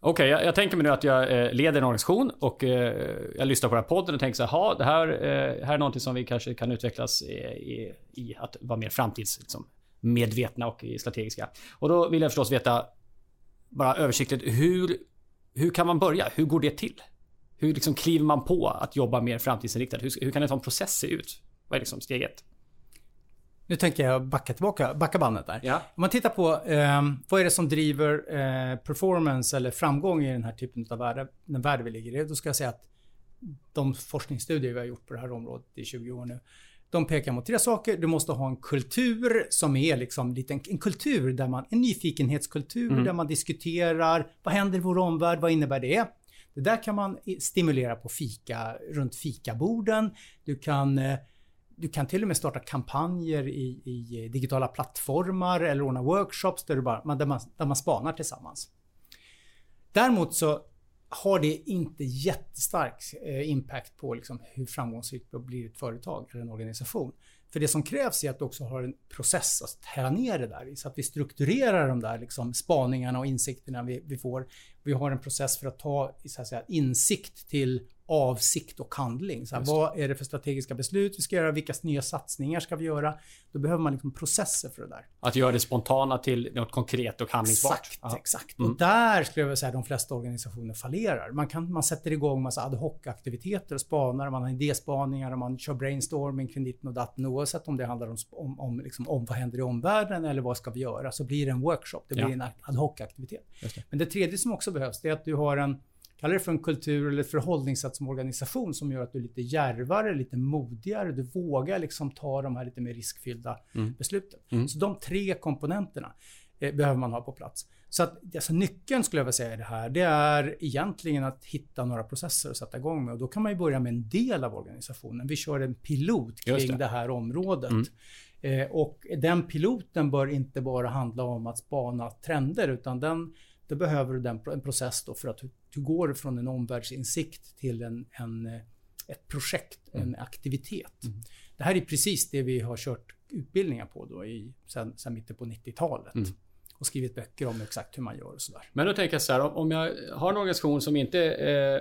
Okej, okay, jag, jag, tänker mig nu att jag eh, leder en organisation och eh, jag lyssnar på den här podden och tänker så här, det här, eh, här är någonting som vi kanske kan utvecklas i, i, i att vara mer framtidsmedvetna liksom, och strategiska. Och då vill jag förstås veta, bara översiktligt, hur, hur kan man börja? Hur går det till? Hur liksom kliver man på att jobba mer framtidsinriktat? Hur, hur kan en sån process se ut? Vad är liksom steg ett? Nu tänker jag backa tillbaka, backa bandet där. Ja. Om man tittar på eh, vad är det som driver eh, performance eller framgång i den här typen av värld, den värld vi ligger i. Då ska jag säga att de forskningsstudier vi har gjort på det här området i 20 år nu de pekar mot tre saker. Du måste ha en kultur som är liksom lite en, en kultur där man, en nyfikenhetskultur mm. där man diskuterar vad händer i vår omvärld, vad innebär det? Det där kan man stimulera på fika, runt fikaborden. Du kan, eh, du kan till och med starta kampanjer i, i digitala plattformar eller ordna workshops där, du bara, där, man, där man spanar tillsammans. Däremot så har det inte jättestark eh, impact på liksom hur framgångsrikt det blir ett företag eller en organisation. För det som krävs är att du också har en process att tära ner det där i, så att vi strukturerar de där liksom spaningarna och insikterna vi, vi får. Vi har en process för att ta så att säga, insikt till avsikt och handling. Så här, vad är det för strategiska beslut vi ska göra? Vilka nya satsningar ska vi göra? Då behöver man liksom processer för det där. Att göra det spontana till något konkret och handlingsbart. Exakt, Aha. exakt. Mm. Och där skulle jag vilja säga att de flesta organisationer fallerar. Man, kan, man sätter igång massa ad hoc-aktiviteter och spanar. Man har idéspaningar och man kör brainstorming kring ditten och datten. Oavsett om det handlar om, om, om, liksom, om vad händer i omvärlden eller vad ska vi göra. Så blir det en workshop. Det blir ja. en ad hoc-aktivitet. Men det tredje som också behövs det är att du har en kalla det för en kultur eller ett förhållningssätt som organisation som gör att du är lite järvare, lite modigare. Du vågar liksom ta de här lite mer riskfyllda mm. besluten. Mm. Så de tre komponenterna eh, behöver man ha på plats. Så att alltså, nyckeln skulle jag vilja säga i det här, det är egentligen att hitta några processer att sätta igång med. Och då kan man ju börja med en del av organisationen. Vi kör en pilot kring det. det. här området. Mm. Eh, och den piloten bör inte bara handla om att spana trender, utan den då behöver du den, en process då för att du, går från en omvärldsinsikt till en, en ett projekt, mm. en aktivitet. Mm. Det här är precis det vi har kört utbildningar på då i, sen, sen mitten på 90-talet. Mm. Och skrivit böcker om exakt hur man gör och sådär. Men då tänker jag så här, om jag har en organisation som inte eh,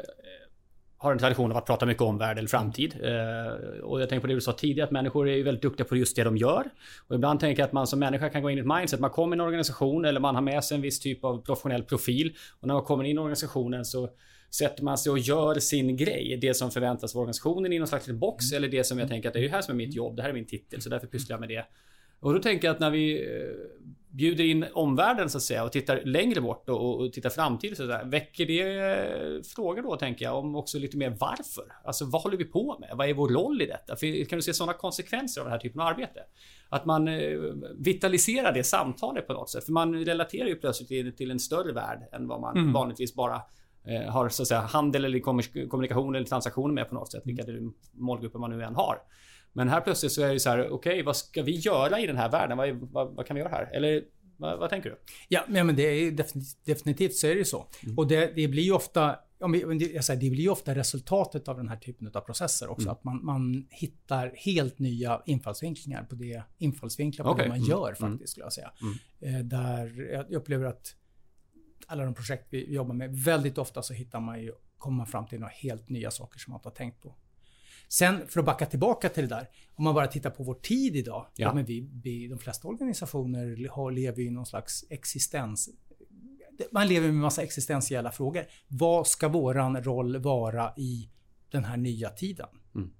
har en tradition av att prata mycket om värld eller framtid. Eh, och jag tänker på det du sa tidigare, att människor är väldigt duktiga på just det de gör. Och ibland tänker jag att man som människa kan gå in i ett mindset. Man kommer i en organisation eller man har med sig en viss typ av professionell profil. Och när man kommer in i organisationen så sätter man sig och gör sin grej. Det som förväntas av organisationen i någon slags box. Mm. Eller det som jag tänker att det är det här som är mitt jobb. Det här är min titel. Så därför pysslar jag med det. Och då tänker jag att när vi eh, bjuder in omvärlden så att säga och tittar längre bort och, och tittar framtid så att säga, väcker det eh, frågor då tänker jag om också lite mer varför? Alltså vad håller vi på med? Vad är vår roll i detta? För kan du se sådana konsekvenser av den här typen av arbete? Att man eh, vitaliserar det samtalet på något sätt. För man relaterar ju plötsligt till en större värld än vad man mm. vanligtvis bara har så att säga handel eller kommunikation eller transaktioner med på något sätt. Vilka målgrupper man nu än har. Men här plötsligt så är det så här, okej, okay, vad ska vi göra i den här världen? Vad, vad, vad kan vi göra här? Eller vad, vad, tänker du? Ja, men det är definitivt, definitivt så är det så. Mm. Och det, det, blir ju ofta jag säger, det blir ju ofta resultatet av den här typen av processer också. Mm. Att man, man hittar helt nya infallsvinklingar på det, infallsvinklar på okay. det man mm. gör mm. faktiskt, skulle jag säga. Mm. Eh, där jag upplever att alla de projekt vi jobbar med, väldigt ofta så hittar man ju, kommer man fram till några helt nya saker som man inte har tänkt på. Sen för att backa tillbaka till det där. Om man bara tittar på vår tid idag. Ja. ja men vi, vi, de flesta organisationer har, lever i någon slags existens. Man lever med massa existentiella frågor. Vad ska våran roll vara i den här nya tiden? Mm.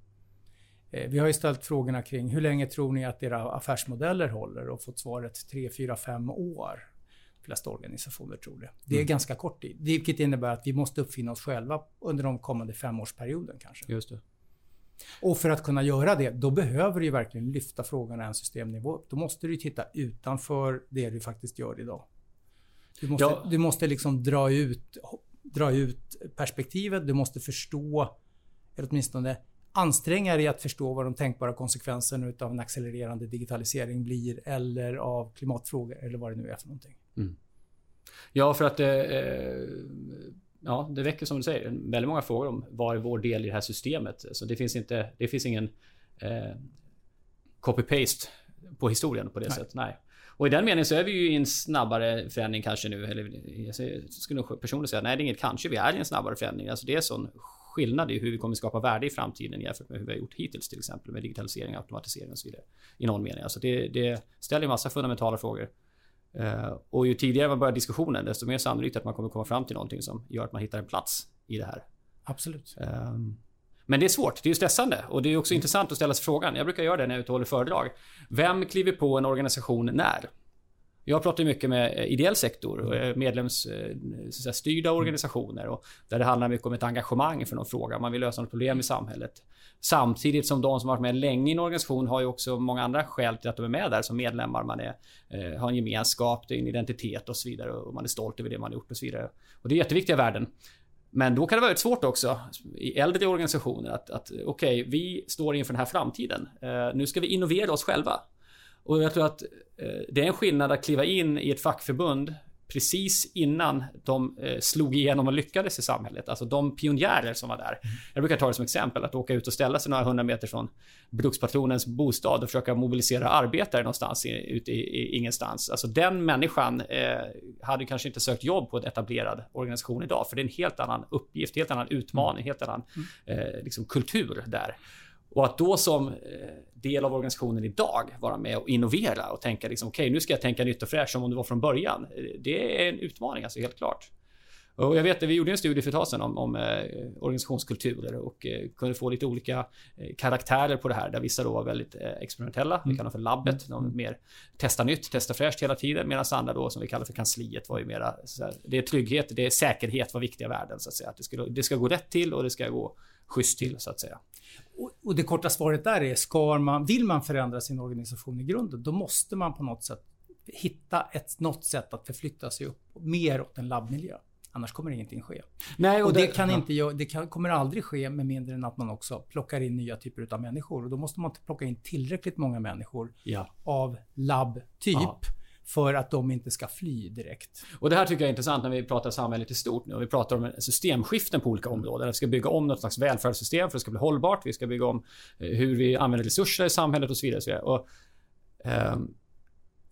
Eh, vi har ju ställt frågorna kring hur länge tror ni att era affärsmodeller håller och fått svaret 3, 4, 5 år. De flesta organisationer tror det. Det är mm. ganska kort tid. Vilket innebär att vi måste uppfinna oss själva under de kommande femårsperioden kanske. Just det. Och för att kunna göra det, då behöver du ju verkligen lyfta frågorna en systemnivå. Då måste du titta utanför det du faktiskt gör idag. Du måste, ja. du måste liksom dra ut, dra ut perspektivet. Du måste förstå, eller åtminstone anstränga dig att förstå vad de tänkbara konsekvenserna av en accelererande digitalisering blir eller av klimatfrågor eller vad det nu är för någonting. Mm. Ja, för att eh, eh ja, det väcker som du säger väldigt många frågor om vad är vår del i det här systemet. Så det finns inte, det finns ingen eh, copy-paste på historien på det Nej. sättet. Nej. Och i den meningen så är vi ju i en snabbare förändring kanske nu. Eller jag skulle nog personligen säga nej, det är inget kanske. Vi är i en snabbare förändring. Alltså det är sån skillnad i hur vi kommer skapa värde i framtiden jämfört med hur vi har gjort hittills till exempel med digitalisering, automatisering och så vidare. I någon mening. Alltså det, det ställer massa fundamentala frågor. Uh, och ju tidigare man börjar diskussionen desto mer sannolikt att man kommer komma fram till någonting som gör att man hittar en plats i det här. Absolut. Um, men det är svårt, det är stressande och det är också mm. intressant att ställa sig frågan. Jag brukar göra det när jag är ute och håller föredrag. Vem kliver på en organisation när? Jag pratar mycket med eh, ideell sektor och eh, medlemsstyrda mm. organisationer och där det handlar mycket om ett engagemang för någon fråga. Man vill lösa något problem i samhället. Samtidigt som de som varit med länge i en organisation har ju också många andra skäl till att de är med där som medlemmar. Man är, eh, har en gemenskap, en identitet och så vidare och man är stolt över det man har gjort och så vidare. Och det är jätteviktiga värden. Men då kan det vara svårt också i äldre organisationer att, att okej, okay, vi står inför den här framtiden. Eh, nu ska vi innovera oss själva. Och jag tror att eh, det är en skillnad att kliva in i ett fackförbund precis innan de eh, slog igenom och lyckades i samhället. Alltså de pionjärer som var där. Mm. Jag brukar ta det som exempel att åka ut och ställa sig några hundra meter från brukspatronens bostad och försöka mobilisera arbetare någonstans ute i, ingenstans. Alltså den människan eh, hade kanske inte sökt jobb på en etablerad organisation idag, för det är en helt annan uppgift, helt annan utmaning, helt annan mm. eh, liksom kultur där. Och att då som eh, del av organisationen idag vara med och innovera och tänka liksom okej, okay, nu ska jag tänka nytt och fräscht som om det var från början. Det är en utmaning alltså helt klart. Och jag vet att vi gjorde en studie för ett tag sedan om, om eh, organisationskulturer och eh, kunde få lite olika eh, karaktärer på det här. Där vissa då var väldigt eh, experimentella, mm. vi kallar för labbet. De mm. mer testa nytt, testa fräscht hela tiden. Medan andra då som vi kallar för kansliet var ju mera här, det är trygghet, det är säkerhet var viktiga värden så att säga. Att det, ska, det ska gå rätt till och det ska gå schysst till så att säga. Och, och det korta svaret där är, ska man, vill man förändra sin organisation i grunden, då måste man på något sätt hitta ett, något sätt att förflytta sig upp mer åt en labbmiljö. Annars kommer ingenting ske. Nej, och, och det, det, kan ja. inte, det kan, kommer aldrig ske med mindre än att man också plockar in nya typer av människor. Och då måste man plocka in tillräckligt många människor ja. av labbtyp. För att de inte ska fly direkt. Och det här tycker jag är intressant när vi pratar samhället i stort nu. Och vi pratar om systemskiften på olika områden. Vi ska bygga om något slags välfärdssystem för att det ska bli hållbart. Vi ska bygga om eh, hur vi använder resurser i samhället och så vidare. Och så vidare. Och, um,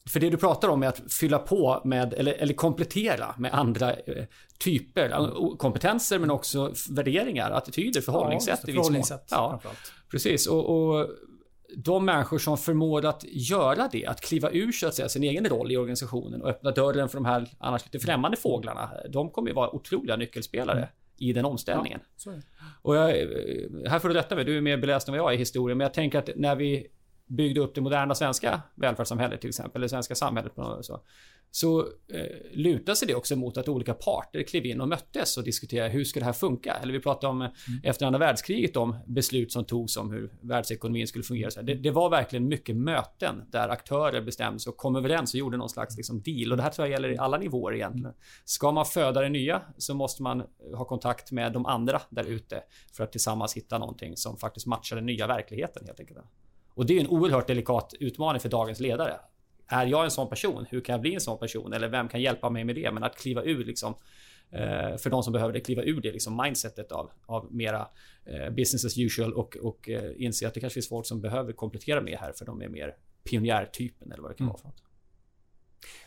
för det du pratar om är att fylla på med, eller, eller komplettera med andra eh, typer, mm. kompetenser men också värderingar, attityder, förhållningssätt. Ja, förhållningssätt ja, precis. Och, och, de människor som förmår att göra det, att kliva ur så att säga, sin egen roll i organisationen och öppna dörren för de här annars lite främmande fåglarna. De kommer ju vara otroliga nyckelspelare. Mm i den omställningen. Ja, och jag, eh, här får du rätta mig, du är mer beläst än vad jag är i historien, men jag tänker att när vi byggde upp det moderna svenska välfärdssamhället till exempel, eller svenska samhället på något så, så eh, lutar sig det också mot att olika parter klev in och möttes och diskuterade hur ska det här funka? Eller vi pratade om mm. efter andra världskriget om beslut som togs om hur världsekonomin skulle fungera. Så det, det, var verkligen mycket möten där aktörer bestämde sig och kom överens och gjorde någon slags liksom, deal. Och det här tror jag gäller i alla nivåer egentligen. Ska man föda det nya så måste man ha kontakt med de andra där ute för att tillsammans hitta någonting som faktiskt matchar den nya verkligheten helt enkelt. Och det är en oerhört delikat utmaning för dagens ledare. Är jag en sån person? Hur kan jag bli en sån person? Eller vem kan hjälpa mig med det? Men att kliva ur liksom eh, för de som behöver det, kliva ur det liksom mindsetet av, av mera eh, business as usual och, och eh, inse att det kanske finns folk som behöver komplettera med här för de är mer pionjärtypen eller vad det kan mm. vara för något.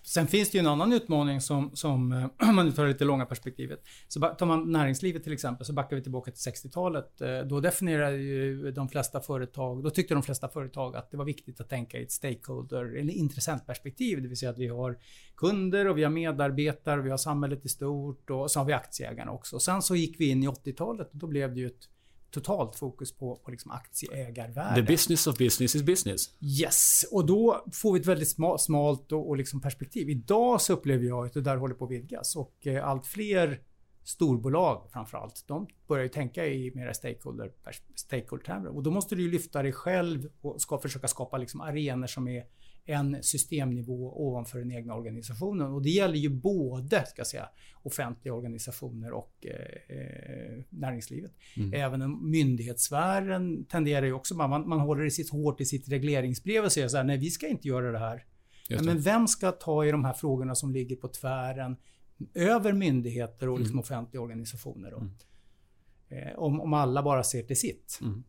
Sen finns det ju en annan utmaning som, som eh, om man tar det lite långa perspektivet. Så tar man näringslivet till exempel, så backar vi tillbaka till 60-talet. Eh, då definierade ju de flesta företag, då tyckte de flesta företag att det var viktigt att tänka i ett stakeholder eller intressentperspektiv. Det vill säga att vi har kunder och vi har medarbetare, vi har samhället i stort och så har vi aktieägarna också. sen så gick vi in i 80-talet och då blev det ju ett totalt fokus på, på liksom aktieägarvärde. The business of business is business. Yes, och då får vi ett väldigt smalt och, och liksom perspektiv. Idag så upplever jag att det där håller på att vidgas och eh, allt fler storbolag framförallt, de börjar ju tänka i mera stakeholder, stakeholder och då måste du ju lyfta dig själv och ska försöka skapa liksom arenor som är en systemnivå ovanför den egna organisationen. Och det gäller ju både ska säga, offentliga organisationer och eh, eh, näringslivet. Mm. Även myndighetssfären tenderar ju också, man, man håller i sitt hårt i sitt regleringsbrev och säger så här, nej vi ska inte göra det här. Det. Men vem ska ta i de här frågorna som ligger på tvären över myndigheter och liksom mm. offentliga organisationer? Mm. Eh, om, om alla bara ser till sitt. Mm.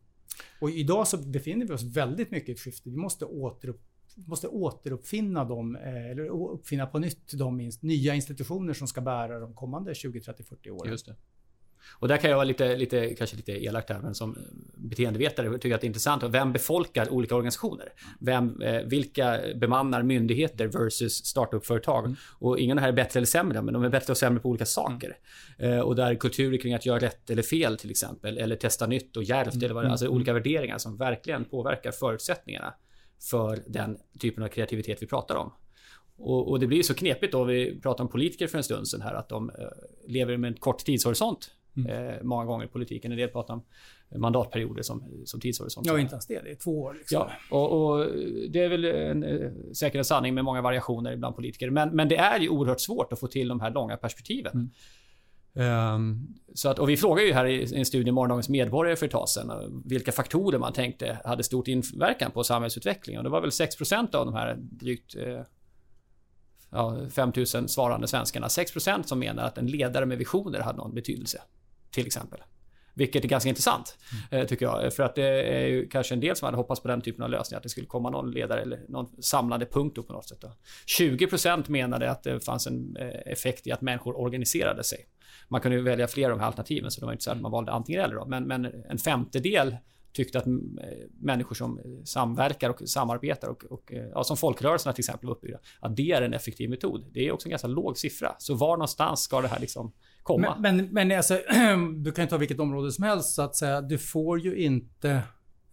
Och idag så befinner vi oss väldigt mycket i ett skifte. Vi måste återupp måste återuppfinna dem, eh, eller uppfinna på nytt de nya institutioner som ska bära de kommande 20, 30, 40 åren. Just det. Och där kan jag vara lite, lite, kanske lite elakt här, men som beteendevetare tycker jag att det är intressant. Vem befolkar olika organisationer? Vem, eh, vilka bemannar myndigheter versus startup-företag? Mm. Och ingen här är bättre eller sämre, men de är bättre och sämre på olika saker. Mm. Eh, och där kulturer kring att göra rätt eller fel till exempel, eller testa nytt och djärvt, mm. eller vad det, alltså olika värderingar som verkligen påverkar förutsättningarna för den typen av kreativitet vi pratar om. Och, och det blir så knepigt då, vi pratade om politiker för en stund sedan här, att de eh, lever med en kort tidshorisont. Mm. Eh, många gånger i politiken. En del pratar om mandatperioder som, som tidshorisont. Ja, inte ens det. Det är två år. Liksom. Ja, och, och, det är väl en, eh, säkert en sanning med många variationer bland politiker. Men, men det är ju oerhört svårt att få till de här långa perspektiven. Mm. Um, så att, och vi frågade ju här i en studie Morgondagens medborgare för ett tag sedan vilka faktorer man tänkte hade stort inverkan på samhällsutvecklingen. Och det var väl 6% av de här drygt eh, ja, 5000 svarande svenskarna. 6% som menar att en ledare med visioner hade någon betydelse. Till exempel. Vilket är ganska intressant, mm. tycker jag. För att det är ju kanske en del som hade hoppats på den typen av lösning. Att det skulle komma någon ledare eller någon samlande punkt på något sätt. Då. 20% menade att det fanns en eh, effekt i att människor organiserade sig. Man kunde välja fler av de här alternativen, så det var inte så att man valde antingen eller. Då. Men, men en femtedel tyckte att människor som samverkar och samarbetar och, och ja, som folkrörelserna till exempel uppbyggda, att det är en effektiv metod. Det är också en ganska låg siffra. Så var någonstans ska det här liksom komma? Men, men, men alltså, du kan ju ta vilket område som helst så att säga. Du får ju inte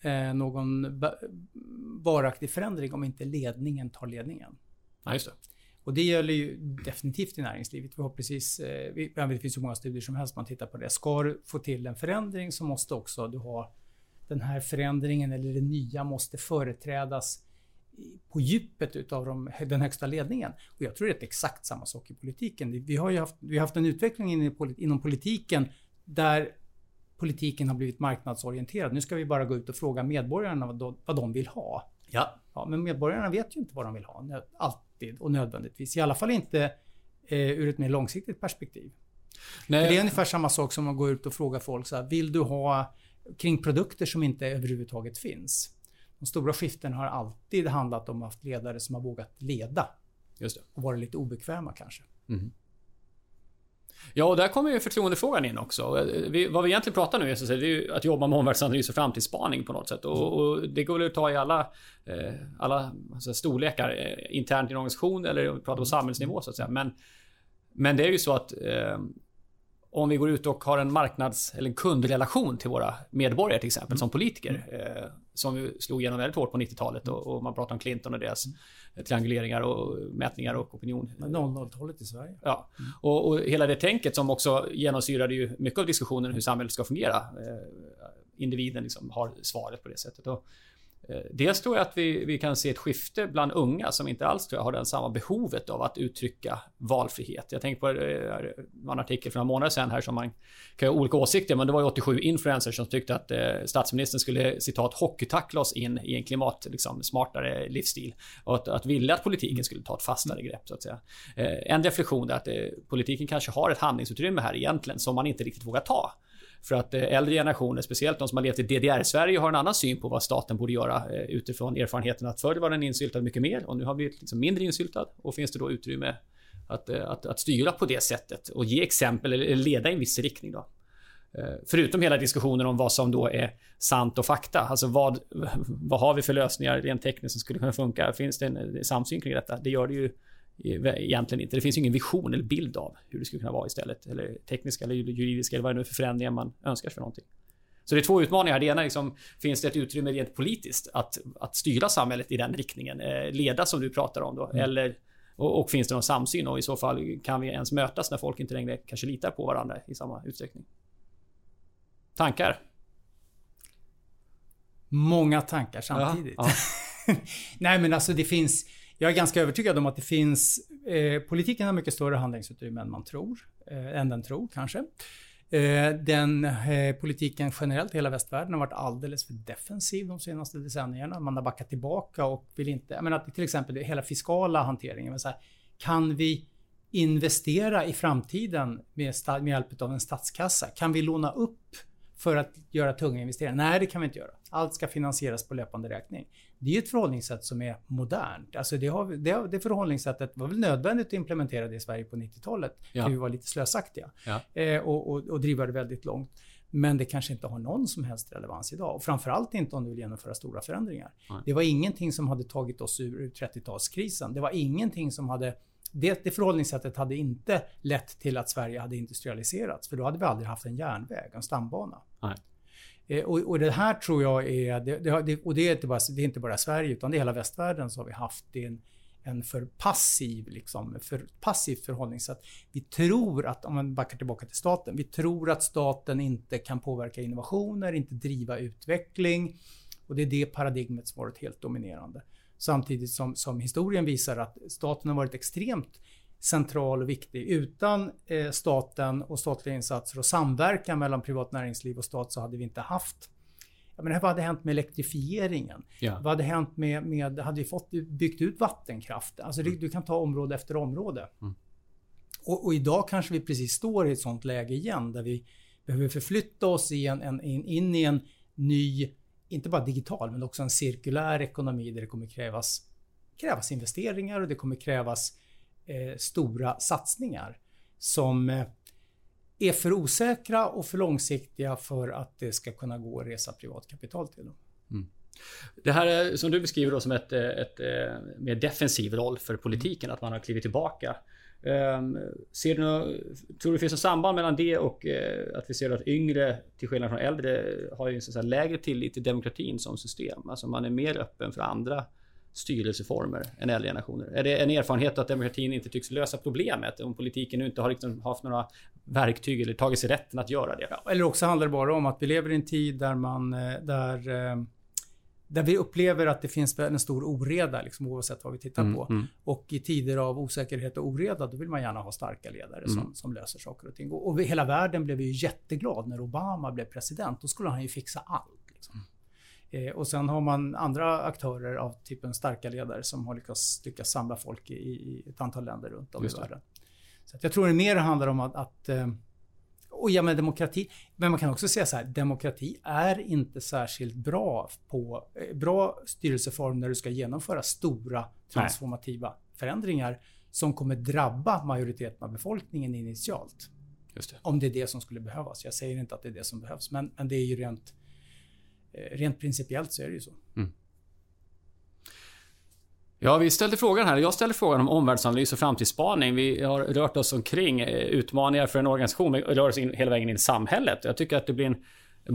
eh, någon varaktig förändring om inte ledningen tar ledningen. Ja, just det. Och det gäller ju definitivt i näringslivet. Vi har precis, eh, vi, det finns ju många studier som helst man tittar på det. Ska du få till en förändring så måste också du ha den här förändringen eller det nya måste företrädas på djupet utav de, den högsta ledningen. Och jag tror det är exakt samma sak i politiken. Vi har haft, vi har haft en utveckling inom politiken där politiken har blivit marknadsorienterad. Nu ska vi bara gå ut och fråga medborgarna vad de, vad de vill ha. Ja. ja. Men medborgarna vet ju inte vad de vill ha. Alltid och nödvändigtvis. I alla fall inte eh, ur ett mer långsiktigt perspektiv. Nej. det är ungefär samma sak som att gå ut och fråga folk så här, Vill du ha kring produkter som inte överhuvudtaget finns? De stora skiften har alltid handlat om att haft ledare som har vågat leda. Just det. Och varit lite obekväma kanske. Mm. Ja, och där kommer ju förtroendefrågan in också. Vi, vad vi egentligen pratar nu är, så det är att jobba med omvärldsanalys och framtidsspaning på något sätt. Och, och det går väl att ta i alla, eh, alla alltså, storlekar eh, internt i en organisation eller prata på samhällsnivå så att säga. Men, men det är ju så att eh, om vi går ut och har en marknads eller en kundrelation till våra medborgare till exempel mm. som politiker. Eh, som slog igenom väldigt hårt på 90-talet och, och, man pratar om Clinton och deras mm. trianguleringar och mätningar och opinion. 00-talet i Sverige. Ja. Mm. Och, och, hela det tänket som också genomsyrade ju mycket av diskussionen hur samhället ska fungera. Eh, individen liksom har svaret på det sättet. Och, Eh, dels tror jag att vi, vi kan se ett skifte bland unga som inte alls tror jag har den samma behovet av att uttrycka valfrihet. Jag tänker på eh, en artikel för några månader sedan här som man kan ha olika åsikter men det var ju 87 influencers som tyckte att eh, statsministern skulle citat hockeytackla oss in i en klimatsmartare liksom, livsstil. Och att, att ville att politiken skulle ta ett fastare grepp så att säga. En reflektion är att politiken kanske har ett handlingsutrymme här egentligen som man inte riktigt vågar ta. För att eh, äldre generationer, speciellt de som har levt i DDR-Sverige, har en annan syn på vad staten borde göra eh, utifrån erfarenheten att förr var den insyltad mycket mer och nu har vi liksom mindre insyltad. Och finns det då utrymme att, eh, att, att styra på det sättet och ge exempel eller leda i en viss riktning då. Förutom hela diskussionen om vad som då är sant och fakta. Alltså vad, vad har vi för lösningar rent tekniskt som skulle kunna funka? Finns det en samsyn kring detta? Det gör det ju egentligen inte. Det finns ingen vision eller bild av hur det skulle kunna vara istället. Eller tekniska eller juridiska eller vad det nu är för förändringar man önskar för någonting. Så det är två utmaningar. Det ena är liksom, finns det ett utrymme rent politiskt att, att styra samhället i den riktningen? Eh, leda som du pratar om då. Mm. Eller, och, och, finns det någon samsyn? Och i så fall kan vi ens mötas när folk inte längre kanske litar på varandra i samma utsträckning? Tankar? Många tankar samtidigt. Ja, ja. Nej men alltså det finns jag är ganska övertygad om att det finns... Eh, politiken har mycket större handlingsutrymme än man tror. Eh, än den tror kanske. Eh, den eh, politiken generellt i hela västvärlden har varit alldeles för defensiv de senaste decennierna. Man har backat tillbaka och vill inte... Jag menar till exempel hela fiskala hanteringen. Så här, kan vi investera i framtiden med, med hjälp av en statskassa? Kan vi låna upp för att göra tunga investeringar? Nej, det kan vi inte göra. Allt ska finansieras på löpande räkning. Det är ett förhållningssätt som är modernt. Alltså det, har, det, det förhållningssättet var väl nödvändigt att implementera det i Sverige på 90-talet. Ja. Vi var lite slösaktiga. Ja. Eh, och, och, och driva det väldigt långt. Men det kanske inte har någon som helst relevans idag. Och framförallt inte om du vill genomföra stora förändringar. Nej. Det var ingenting som hade tagit oss ur 30-talskrisen. Det var ingenting som hade det, det förhållningssättet hade inte lett till att Sverige hade industrialiserats. För då hade vi aldrig haft en järnväg, en stambana. Nej. Eh, och, och, det här tror jag är, det, det, och det är, inte bara, det är inte bara Sverige utan det är hela västvärlden så har vi haft en, en för passiv, liksom, för passivt förhållningssätt. Vi tror att, om man backar tillbaka till staten, vi tror att staten inte kan påverka innovationer, inte driva utveckling. Och det är det paradigmet som varit helt dominerande. Samtidigt som, som historien visar att staten har varit extremt central och viktig. Utan eh, staten och statliga insatser och samverkan mellan privat näringsliv och stat så hade vi inte haft menar, vad hade hänt med elektrifieringen? Ja. Vad hade hänt med, med, hade vi fått byggt ut vattenkraft? Alltså mm. du, du kan ta område efter område. Mm. Och, och, idag kanske vi precis står i ett sånt läge igen där vi behöver förflytta oss i en, en, in i en ny, inte bara digital, men också en cirkulär ekonomi där det kommer krävas, krävas investeringar och det kommer krävas eh, stora satsningar som eh, är för osäkra och för långsiktiga för att det ska kunna gå att resa privatkapital till dem. Mm. Det här är, som du beskriver då som ett, eh, ett, ett mer defensiv roll för politiken, att man har klivit tillbaka. Um, ser du något, tror du det finns ett samband mellan det och uh, att vi ser att yngre, till skillnad från äldre, har ju en lägre tillit till demokratin som system? Alltså man är mer öppen för andra styrelseformer än äldre generationer? Är det en erfarenhet att demokratin inte tycks lösa problemet? Om politiken nu inte har liksom haft några verktyg eller tagit sig rätten att göra det? Ja, eller också handlar det bara om att vi lever i en tid där man eh, där eh, där vi upplever att det finns en stor oreda, liksom, oavsett vad vi tittar mm, på. Mm. Och i tider av osäkerhet och oreda, då vill man gärna ha starka ledare mm. som, som löser saker och ting. Och, och hela världen blev ju jätteglad när Obama blev president. Då skulle han ju fixa allt. Liksom. Eh, och sen har man andra aktörer av typen starka ledare som har lyckats, lyckats samla folk i, i ett antal länder runt om i världen. Så jag tror det mer handlar om att, att eh, och ja, men demokrati. Men man kan också säga så här, demokrati är inte särskilt bra på eh, bra styrelseform när du ska genomföra stora transformativa Nej. förändringar som kommer drabba majoriteten av befolkningen initialt. Det. Om det är det som skulle behövas. Jag säger inte att det är det som behövs, men, men det är ju rent Eh, rent principiellt så är det ju så. Mm. Ja, vi ställde frågan här. Jag ställde frågan om omvärldsanalys och framtidsspaning. Vi har rört oss omkring eh, utmaningar för en organisation. Vi rör oss in, hela vägen in i samhället. Jag tycker att det blir en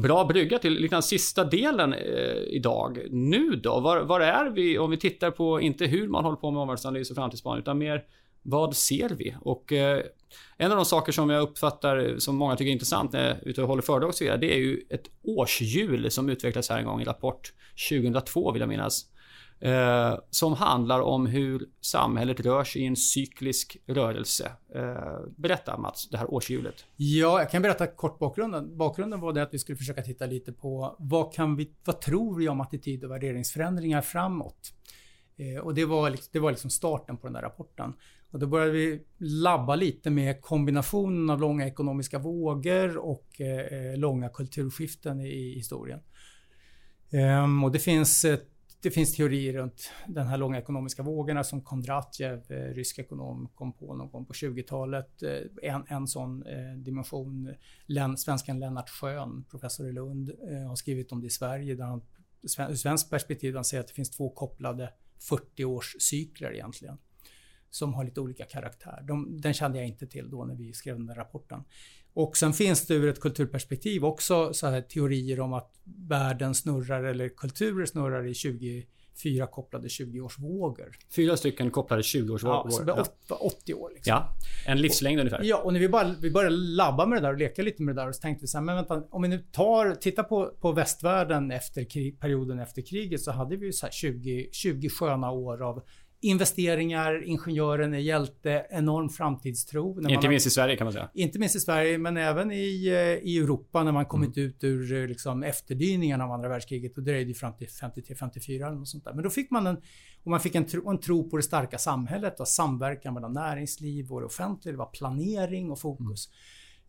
bra brygga till liksom, sista delen eh, idag. Nu då? Var, var, är vi om vi tittar på, inte hur man håller på med omvärldsanalys och framtidsspaning, utan mer vad ser vi? Och eh, en av de saker som jag uppfattar som många tycker är intressant när jag är ute och håller föredrag och så vidare, det är ju ett årshjul som utvecklades här en gång i rapport 2002 vill jag minnas. Eh, som handlar om hur samhället rör sig i en cyklisk rörelse. Eh, berätta Mats, det här årshjulet. Ja, jag kan berätta kort bakgrunden. Bakgrunden var det att vi skulle försöka titta lite på vad, kan vi, vad tror vi om attityd och värderingsförändringar framåt? Eh, och det var, liksom, det var liksom starten på den där rapporten. Och då började vi labba lite med kombinationen av långa ekonomiska vågor och eh, eh långa kulturskiften i, i historien. Ehm, och det finns, eh, det finns teorier runt den här långa ekonomiska vågorna som Kondratjev, eh, rysk ekonom, kom på någon gång på 20-talet. Eh, en, en sån eh, dimension. Len, svensken Lennart Schön, professor i Lund, eh, har skrivit om det i Sverige. Där han, ur svenskt perspektiv, han säger att det finns två kopplade 40-årscykler egentligen som har lite olika karaktär. De, den kände jag inte till då när vi skrev den där rapporten. Och sen finns det ur ett kulturperspektiv också så här teorier om att världen snurrar eller kulturer snurrar i 24 kopplade 20-årsvågor. Fyra stycken kopplade 20-årsvågor. Ja, så det blir 80 år. Liksom. Ja, en livslängd och, ungefär. Ja, och när vi, bara, vi började labba med det där och leka lite med det där så tänkte vi så här, men vänta, om vi nu tar, tittar på, på västvärlden efter krig, perioden efter kriget så hade vi ju så 20, 20 sköna år av investeringar, ingenjören är hjälte, enorm framtidstro. Inte har, minst i Sverige kan man säga. Inte minst i Sverige, men även i, eh, i Europa när man kommit mm. ut ur eh, liksom, efterdyningarna av andra världskriget. Och det dröjde fram till 53-54 eller något sånt där. Men då fick man en, och man fick en tro, en tro på det starka samhället och samverkan mellan näringsliv och det offentliga. Det var planering och fokus. Mm.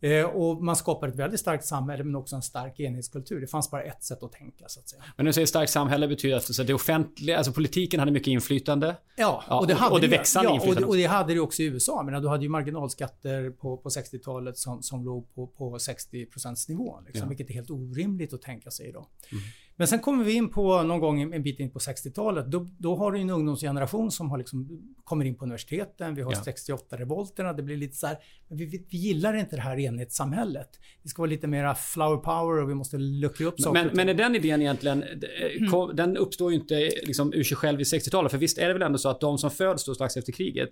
Eh, och man skapar ett väldigt starkt samhälle men också en stark enhetskultur. Det fanns bara ett sätt att tänka så att säga. Men när du säger starkt samhälle betyder att det offentliga, alltså politiken hade mycket inflymfande? Ja, och det, hade och det växande ja, inflytande. Och det, och det hade det också i USA. Men du hade ju marginalskatter på, på 60-talet som, som låg på, på 60 nivån. Liksom, ja. Vilket är helt orimligt att tänka sig idag. Mm. Men sen kommer vi in på någon gång en bit in på 60-talet. Då, då har du en ungdomsgeneration som har liksom, kommer in på universiteten. Vi har ja. 68-revolterna. Det blir lite så här, vi, vi, gillar inte det här enhetssamhället. Det ska vara lite mera flower power och vi måste luckra upp saker. Men, men är den idén egentligen, mm. den uppstår ju inte liksom ur sig själv i 60-talet. För visst är det väl ändå så att de som föds då strax efter kriget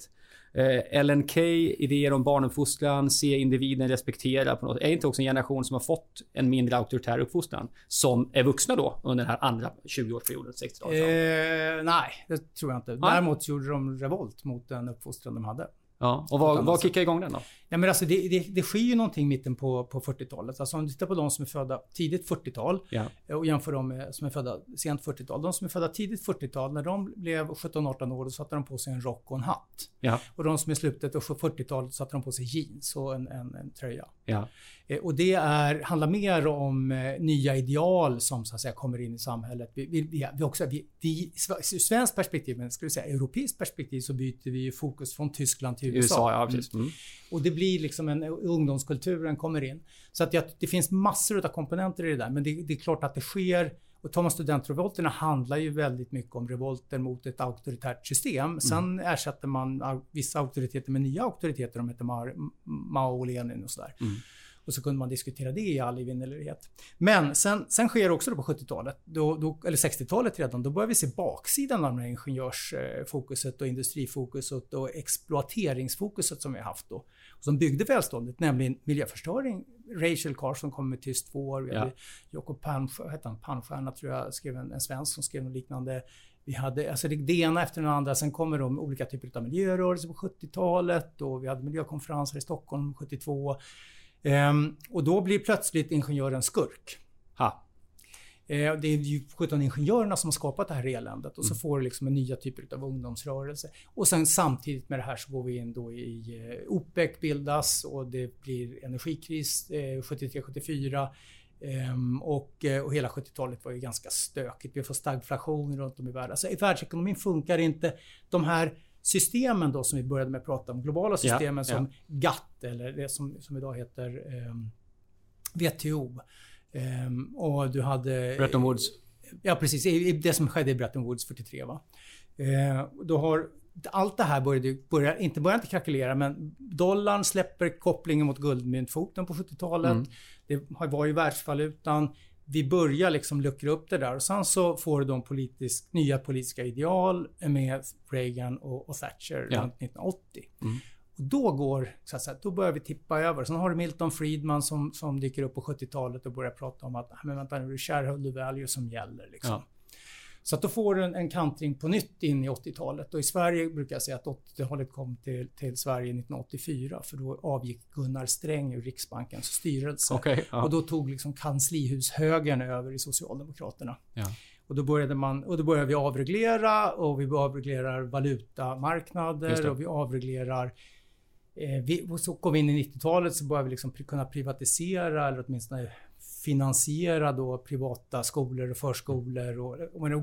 Eh, Ellen Key, idéer om barnuppfostran, se individen, respektera på något. Är inte också en generation som har fått en mindre auktoritär uppfostran som är vuxna då under den här andra 20-årsperioden, 60-talet? Eh, nej, det tror jag inte. Däremot gjorde de revolt mot den uppfostran de hade. Ja, och vad, vad kickar igång den då? Ja, men alltså det, det, det sker ju någonting mitten på, på 40-talet. Alltså om du tittar på de som är födda tidigt 40-tal ja. och jämför dem med som är födda sent 40-tal. De som är födda tidigt 40-tal, när de blev 17-18 år, då satte de på sig en rock och en hatt. Ja. Och de som är slutet av 40-talet satte de på sig jeans och en, en, en tröja. Ja. Eh, och det är, handlar mer om eh, nya ideal som så att säga kommer in i samhället. Vi, vi, vi, vi också, vi, vi, svenskt perspektiv, men skulle säga europeiskt perspektiv så byter vi fokus från Tyskland till USA. USA ja, precis. Mm. Och det blir liksom en ungdomskulturen kommer in. Så att jag, det finns massor av komponenter i det där. Men det, det är klart att det sker och tar man studentrevolterna handlar ju väldigt mycket om revolter mot ett auktoritärt system. Mm. Sen ersätter man vissa auktoriteter med nya auktoriteter. De heter Mao och Lenin och sådär. Mm. Och så kunde man diskutera det i all evinnerlighet. Men sen, sen sker det också då på 70-talet, då, då, eller 60-talet redan, då börjar vi se baksidan av det här ingenjörsfokuset och industrifokuset och exploateringsfokuset som vi har haft då. Som byggde välståndet, nämligen miljöförstöring. Rachel Carson kom med Tyst vår. Vi hade Jakob Palmstierna, tror jag, skrev en, en svensk som skrev något liknande. Vi hade alltså det, det ena efter det andra. Sen kommer de olika typer av miljörörelser på 70-talet och vi hade miljökonferenser i Stockholm 72. Ehm, och då blir plötsligt ingenjören skurk. Ha. Ehm, det är ju 17 ingenjörerna som har skapat det här eländet och så mm. får du liksom en nya typer av ungdomsrörelse. Och sen samtidigt med det här så går vi in då i eh, OPEC bildas och det blir energikris eh, 73-74. Um, och, eh, och hela 70-talet var ju ganska stökigt. Vi får stagflation runt om i världen. Alltså, världsekonomin funkar inte. De här systemen då som vi började med att prata om, globala systemen ja, som ja. GATT eller det som, som idag heter ehm, WTO. Um, och du hade... Bretton Woods. Ja, precis. Det som skedde i Bretton Woods 43. Va? Uh, då har allt det här började, började inte, började inte krackelera men dollarn släpper kopplingen mot guldmyntfoten på 70-talet. Mm. Det var ju världsvalutan vi börjar liksom luckra upp det där och sen så får du de politisk, nya politiska ideal med Reagan och, och Thatcher ja. runt 1980. Mm. Och då går, så att säga, då börjar vi tippa över. Sen har du Milton Friedman som, som dyker upp på 70-talet och börjar prata om att, men vänta nu, det är shareholder value som gäller liksom. Ja. Så att då får du en, en kantring på nytt in i 80-talet. Och i Sverige brukar jag säga att 80-talet kom till, till Sverige 1984. För då avgick Gunnar Sträng ur Riksbankens styrelse. Okay, ja. Och då tog liksom kanslihushögern över i Socialdemokraterna. Ja. Och då började, man, och då började vi avreglera och vi avreglerar valutamarknader och vi avreglerar vi, och så kom vi in i 90-talet så började vi liksom kunna privatisera eller åtminstone finansiera då privata skolor och förskolor. Och,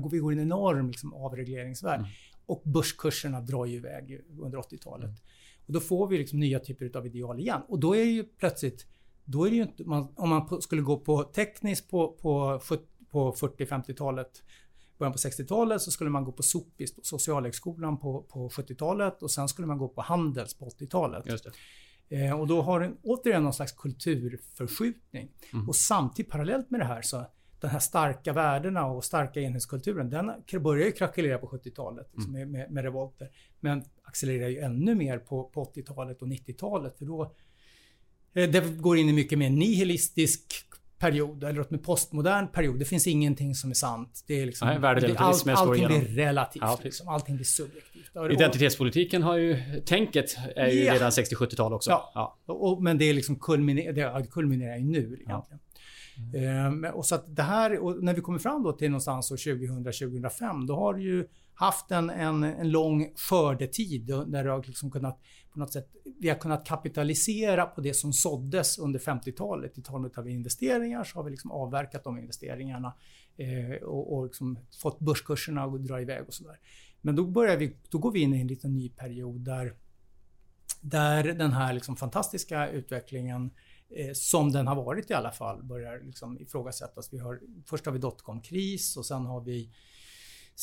och vi går in i en enorm liksom, avregleringsvärld. Mm. Och börskurserna drar ju iväg under 80-talet. Mm. Och då får vi liksom nya typer av ideal igen. Och då är det ju plötsligt då är det ju inte, man, om man skulle gå på tekniskt på, på, på 40-50-talet, början på 60-talet så skulle man gå på Sopis, Socialhögskolan på, på 70-talet och sen skulle man gå på Handels på 80-talet. Eh, och då har den återigen någon slags kulturförskjutning. Mm. Och samtidigt parallellt med det här så den här starka värdena och starka enhetskulturen, den börjar ju krackelera på 70-talet liksom, mm. med, med, revolter. Men accelererar ju ännu mer på, på 80-talet och 90-talet. För då eh, det går in i mycket mer nihilistisk period, eller åtminstone postmodern period. Det finns ingenting som är sant. Det är liksom, Nej, det, all, allting blir relativt. Ja, liksom. Allting blir subjektivt. Identitetspolitiken har ju... Tänket är ju ja. redan 60-70-tal också. Ja. ja. Och, men det är liksom kulminer, det kulminerar ju nu egentligen. Ja. Mm. Ehm, och så att det här, och när vi kommer fram då till någonstans år 2000-2005, då har ju haft en, en, en lång skördetid där det har liksom kunnat på något sätt, vi har kunnat kapitalisera på det som såddes under 50-talet. I form av investeringar så har vi liksom avverkat de investeringarna eh, och, och liksom fått börskurserna att dra iväg och sådär. Men då, börjar vi, då går vi in i en liten ny period där, där den här liksom fantastiska utvecklingen eh, som den har varit i alla fall börjar liksom ifrågasättas. Vi har, först har vi dotcom-kris och sen har vi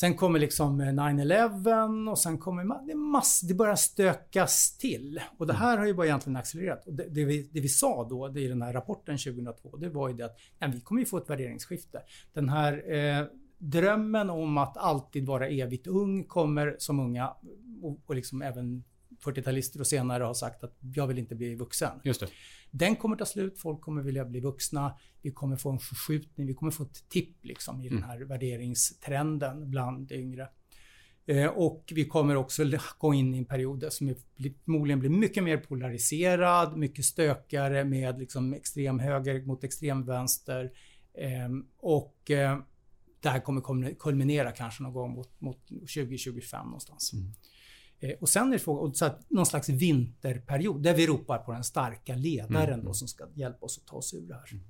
Sen kommer liksom 9-11 och sen kommer det, mass, det börjar stökas till. Och det här har ju bara egentligen accelererat. Och det, det, vi, det vi sa då det i den här rapporten 2002, det var ju det att ja, vi kommer ju få ett värderingsskifte. Den här eh, drömmen om att alltid vara evigt ung kommer som unga och, och liksom även 40-talister och senare har sagt att jag vill inte bli vuxen. Just det. Den kommer ta slut, folk kommer vilja bli vuxna. Vi kommer få en förskjutning, vi kommer få ett tipp liksom, i mm. den här värderingstrenden bland yngre. Eh, och vi kommer också gå in i en period som förmodligen blir mycket mer polariserad, mycket stökigare med liksom extrem höger mot extrem vänster. Eh, och eh, det här kommer kulminera kanske någon gång mot, mot 2025 någonstans. Mm. Eh, och sen är det fråga, så att någon slags vinterperiod där vi ropar på den starka ledaren mm. då, som ska hjälpa oss att ta oss ur det här. Mm.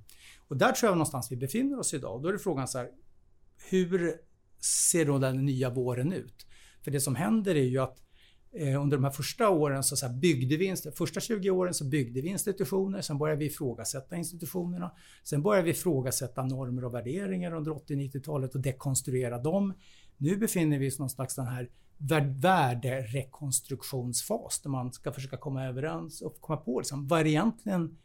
Och där tror jag någonstans vi befinner oss idag. Då är det frågan så här, hur ser då den nya våren ut? För det som händer är ju att eh, under de här första åren så, så här, byggde vi, första 20 åren så byggde vi institutioner, sen började vi ifrågasätta institutionerna. Sen började vi ifrågasätta normer och värderingar under 80-90-talet och dekonstruera dem. Nu befinner vi oss någon slags den här värderekonstruktionsfas där man ska försöka komma överens och komma på liksom, vad är egentligen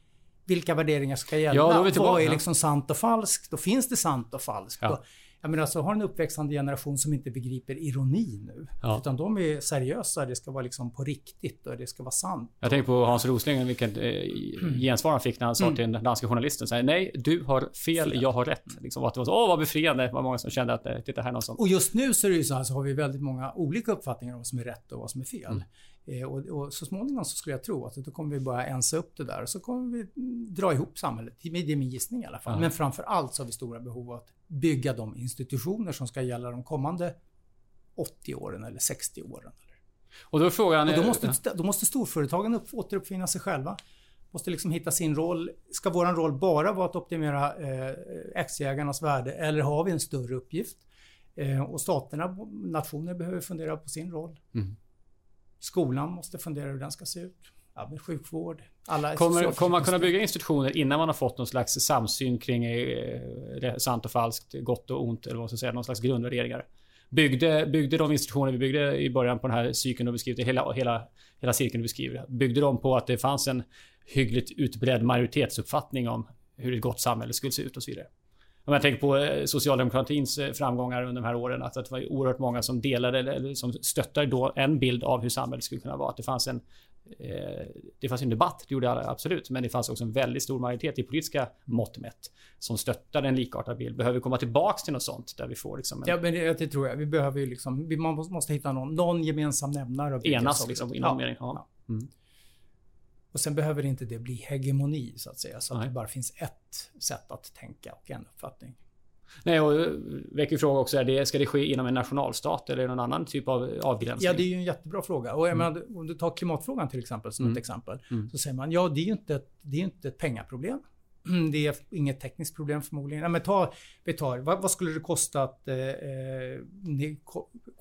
vilka värderingar ska gälla? Ja, vad är liksom sant och falskt? Då finns det sant och falskt. Ja. Jag menar, så har en uppväxande generation som inte begriper ironi nu. Ja. Utan de är seriösa, det ska vara liksom på riktigt och det ska vara sant. Jag tänker på Hans Rosling, vilket eh, gensvar han fick när han sa mm. till den danska journalisten så här, Nej, du har fel, jag har rätt. Liksom, att det var så, åh vad befriande. Det var många som kände att, eh, titta här är någon som... Och just nu så är det ju så här, så har vi väldigt många olika uppfattningar om vad som är rätt och vad som är fel. Mm. Eh, och, och, så småningom så skulle jag tro att då kommer vi börja ensa upp det där och så kommer vi dra ihop samhället. Det är min gissning i alla fall. Ja. Men framför allt så har vi stora behov av att bygga de institutioner som ska gälla de kommande 80 åren eller 60 åren. Och då frågan... Och då, måste, då måste storföretagen upp, återuppfinna sig själva. Måste liksom hitta sin roll. Ska vår roll bara vara att optimera eh, aktieägarnas värde eller har vi en större uppgift? Eh, och staterna, nationer behöver fundera på sin roll. Mm. Skolan måste fundera hur den ska se ut. Ja, med sjukvård. Alla kommer, kommer man kunna bygga institutioner innan man har fått någon slags samsyn kring eh, sant och falskt, gott och ont eller vad ska säga, någon slags grundvärderingar? Byggde, byggde de institutioner vi byggde i början på den här cykeln du beskriver, hela, hela, hela cirkeln du beskriver, byggde de på att det fanns en hyggligt utbredd majoritetsuppfattning om hur ett gott samhälle skulle se ut och så vidare? Om jag tänker på eh, socialdemokratins eh, framgångar under de här åren, att det var oerhört många som delade eller som stöttade då en bild av hur samhället skulle kunna vara. Att det fanns en det fanns en debatt, det gjorde det absolut, men det fanns också en väldigt stor majoritet i politiska mått mätt som stöttade en likartad bild. Behöver vi komma tillbaks till något sånt där vi får liksom en... Ja, men det, det tror jag. Vi behöver ju liksom, vi måste hitta någon, någon gemensam nämnare. Enas liksom, i någon ja. mening. Ja. Mm. Och sen behöver inte det bli hegemoni så att säga. Så Nej. att det bara finns ett sätt att tänka och en uppfattning. Nej, och eh, väcker fråga också, är det, ska det ske inom en nationalstat eller någon annan typ av avgränsning? Ja, det är ju en jättebra fråga. Och mm. menar, om du tar klimatfrågan till exempel som mm. ett exempel. Mm. Så säger man, ja det är ju inte ett, det är inte ett pengaproblem. Det är inget tekniskt problem förmodligen. Ja, men ta, vi tar, vad, vad skulle det kosta att eh, eh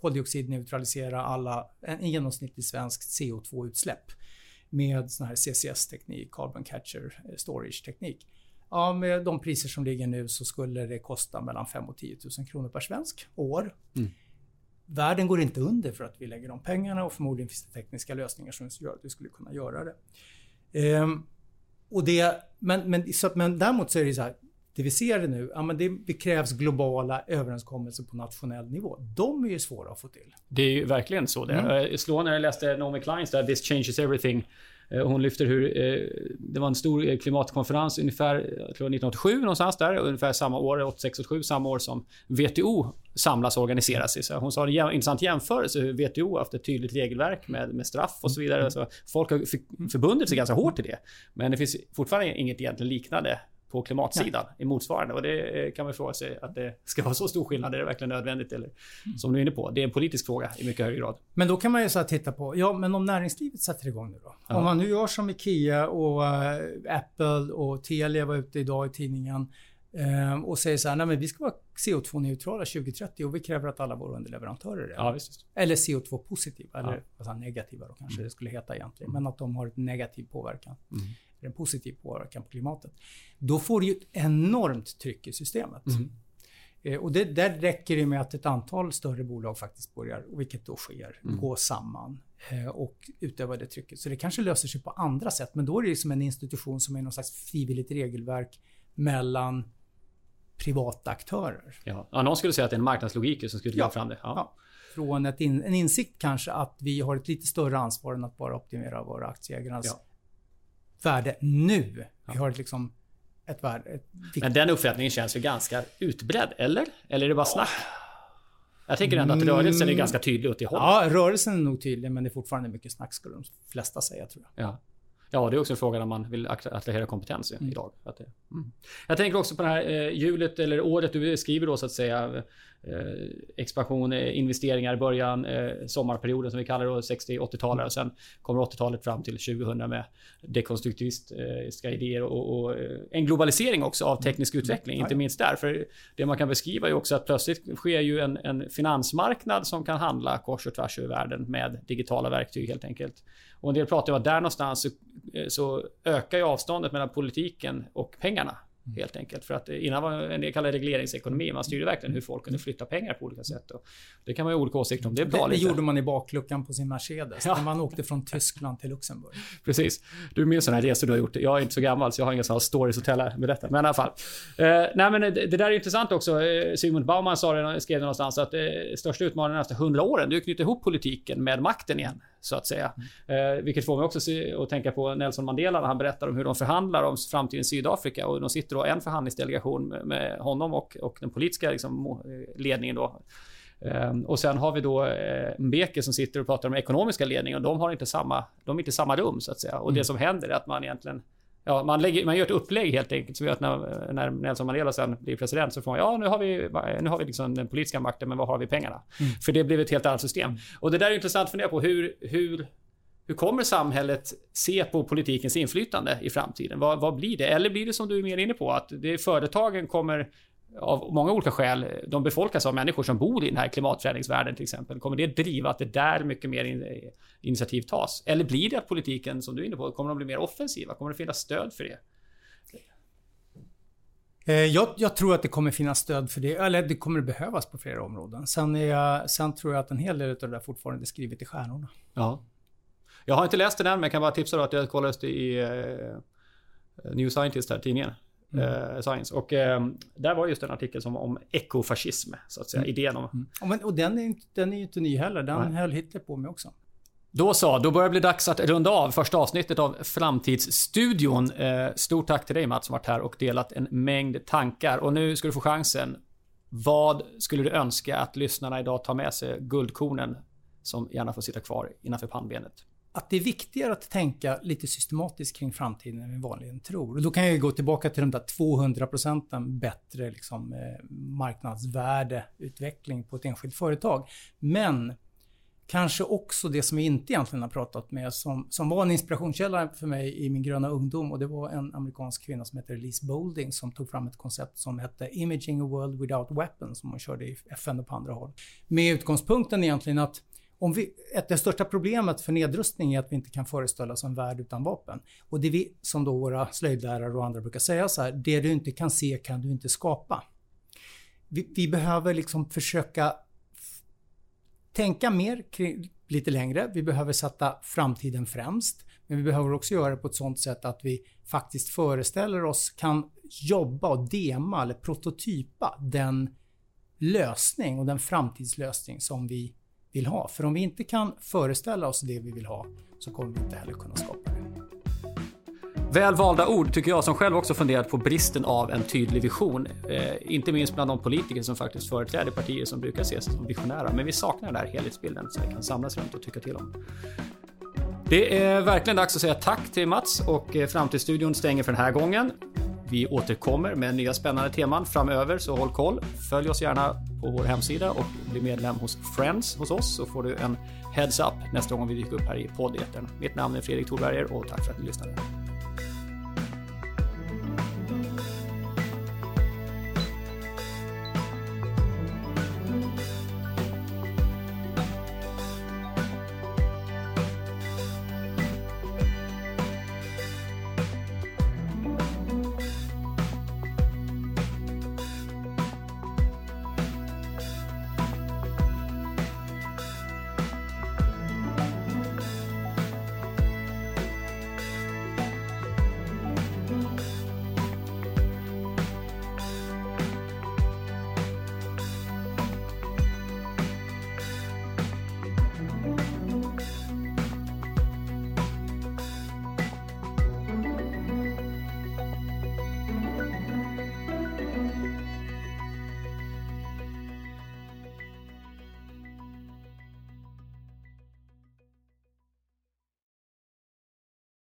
koldioxidneutralisera alla, en genomsnittlig svensk CO2-utsläpp med sån här CCS-teknik, Carbon Catcher eh, Storage-teknik? Ja, med de priser som ligger nu så skulle det kosta mellan 5 och 10 000 kronor per svensk år. Mm. Världen går inte under för att vi lägger de pengarna och förmodligen finns det tekniska lösningar som gör att vi skulle kunna göra det. Ehm, och det men, men, så, men däremot så är det så här, det vi ser nu, ja, men det, det, krävs globala överenskommelser på nationell nivå. De är ju svåra att få till. Det är ju verkligen så det. Mm. Eh, slå när jag läste Naomi Kleins där, This changes everything. Eh, hon lyfter hur eh, det var en stor eh, klimatkonferens ungefär, jag tror 1987 någonstans där, ungefär samma år, 86-87, samma år som WTO samlas och organiserar sig. Så hon sa en intressant jämförelse hur WTO haft ett tydligt regelverk med, med straff och så vidare. Så folk har förbundit sig ganska hårt till det. Men det finns fortfarande inget egentligen liknande på klimatsidan i motsvarande. Och det kan man fråga sig att det ska vara så stor skillnad. Är det verkligen nödvändigt? Eller mm. som du är inne på, det är en politisk fråga i mycket högre grad. Men då kan man ju så titta på, ja men om näringslivet sätter igång nu då? Ja. Om man nu gör som Ikea och uh, Apple och Telia var ute idag i tidningen uh, och säger så här, nej men vi ska vara CO2-neutrala 2030 och vi kräver att alla våra underleverantörer är ja, visst. Eller CO2-positiva, eller alltså negativa då kanske mm. det skulle heta egentligen. Men att de har ett negativ påverkan. Mm en positiv påverkan på klimatet. Då får du ju ett enormt tryck i systemet. Mm. Eh, och det, där räcker det med att ett antal större bolag faktiskt börjar, vilket då sker, mm. gå samman eh, och utöva det trycket. Så det kanske löser sig på andra sätt, men då är det som en institution som är någon slags frivilligt regelverk mellan privata aktörer. Ja, ja någon skulle säga att det är en marknadslogik som skulle ja. fram det. Ja. ja. Från in, en insikt kanske att vi har ett lite större ansvar än att bara optimera våra aktieägarnas ja värde nu. Vi har liksom ett värde. Ett Men den uppfattningen känns ju ganska utbredd, eller? Eller är det bara snack? Jag tänker ändå att rörelsen är mm. ganska tydlig åt det hållet. Ja, rörelsen är nog tydlig, men det är fortfarande mycket snack skulle de flesta säga, tror jag. Ja. Ja, det är också en fråga när man vill attrahera kompetens mm. idag. Att det, mm. Jag tänker också på det här eh, hjulet eller året du skriver då så att säga. Eh, expansion, eh, investeringar i början, eh, sommarperioden som vi kallar det, 60-80-talare. Och sen kommer 80-talet fram till 2000 med dekonstruktivistiska idéer och, och en globalisering också av teknisk mm. utveckling. Inte minst där. För det man kan beskriva är också att plötsligt sker ju en, en finansmarknad som kan handla kors och tvärs över världen med digitala verktyg helt enkelt. Och en del pratar om att där någonstans så, så ökar ju avståndet mellan politiken och pengarna. Mm. Helt enkelt. För att innan var en del kallade regleringsekonomi. Man styrde verkligen hur folk kunde flytta pengar på olika sätt. Och det kan man ju ha olika åsikter om. Det är bra Det, det gjorde man i bakluckan på sin Mercedes. Ja. När man åkte från Tyskland till Luxemburg. Precis. Du minns sådana här resor du har gjort. Jag är inte så gammal så jag har inga sådana stories att tälla med detta. Men i alla fall. Eh, nej men det, det, där är intressant också. Eh, Sigmund Baumann sa det, skrev det någonstans att eh, största utmaningen de nästa hundra åren det är att knyta ihop politiken med makten igen så att säga. Mm. Eh, vilket får mig också att tänka på Nelson Mandela när han berättar om hur de förhandlar om framtidens Sydafrika. Och de sitter då en förhandlingsdelegation med, med honom och, och den politiska liksom, ledningen då. Um, och sen har vi då eh, Mbeke som sitter och pratar om ekonomiska ledningen och de har inte samma, de är inte samma rum så att säga. Och mm. det som händer är att man egentligen Ja, man, lägger, man gör ett upplägg helt enkelt som gör att när, när Nelson Mandela sen blir president så får man, ja nu har vi, nu har vi liksom den politiska makten men var har vi pengarna? Mm. För det blev ett helt annat system. Mm. Och det där är intressant att fundera på hur, hur, hur kommer samhället se på politikens inflytande i framtiden? Vad, vad blir det? Eller blir det som du är mer inne på, att det, företagen kommer av många olika skäl, de befolkas av människor som bor i den här klimatförändringsvärlden till exempel. Kommer det driva att det där mycket mer in, initiativ tas? Eller blir det att politiken, som du är inne på, kommer de bli mer offensiva? Kommer det finnas stöd för det? Eh, jag, jag, tror att det kommer finnas stöd för det, eller det kommer behövas på flera områden. Sen, jag, sen tror jag att en hel del av det där fortfarande är skrivet i stjärnorna. Ja. Jag har inte läst den än, men jag kan bara tipsa då att jag kollade i uh, New Scientist, här, tidningen. Mm. Eh, science. Och eh, där var just en artikel som om ekofascism, så att säga. Mm. Idén om... Mm. Ja, men, och den är, den är ju inte ny heller. Den Nej. höll Hitler på med också. Då så, då börjar det bli dags att runda av första avsnittet av Framtidsstudion. Eh, stort tack till dig Mats som varit här och delat en mängd tankar. Och nu ska du få chansen. Vad skulle du önska att lyssnarna idag tar med sig guldkornen som gärna får sitta kvar innanför pannbenet? Att det är viktigare att tänka lite systematiskt kring framtiden än vi vanligen tror. Och då kan jag gå tillbaka till de där 200 procenten bättre liksom, eh, marknadsvärdeutveckling på ett enskilt företag. Men kanske också det som vi inte egentligen har pratat med som, som var en inspirationskälla för mig i min gröna ungdom och det var en amerikansk kvinna som heter Elise Boulding som tog fram ett koncept som hette Imaging a World Without Weapons som hon körde i FN och på andra håll. Med utgångspunkten egentligen att om vi, ett, det största problemet för nedrustning är att vi inte kan föreställa oss en värld utan vapen. Och det vi, som då våra slöjdlärare och andra brukar säga så här, det du inte kan se kan du inte skapa. Vi, vi behöver liksom försöka tänka mer lite längre. Vi behöver sätta framtiden främst. Men vi behöver också göra det på ett sånt sätt att vi faktiskt föreställer oss, kan jobba och dema eller prototypa den lösning och den framtidslösning som vi vill ha. För om vi inte kan föreställa oss det vi vill ha så kommer vi inte heller kunna skapa det. Väl valda ord tycker jag som själv också funderat på bristen av en tydlig vision. Eh, inte minst bland de politiker som faktiskt företräder partier som brukar ses som visionära. Men vi saknar den här helhetsbilden som vi kan samlas runt och tycka till om. Det är verkligen dags att säga tack till Mats och eh, Framtidsstudion stänger för den här gången. Vi återkommer med nya spännande teman framöver, så håll koll. Följ oss gärna på vår hemsida och bli medlem hos Friends hos oss så får du en heads up nästa gång vi dyker upp här i poddeten. Mitt namn är Fredrik Thorberger och tack för att ni lyssnade.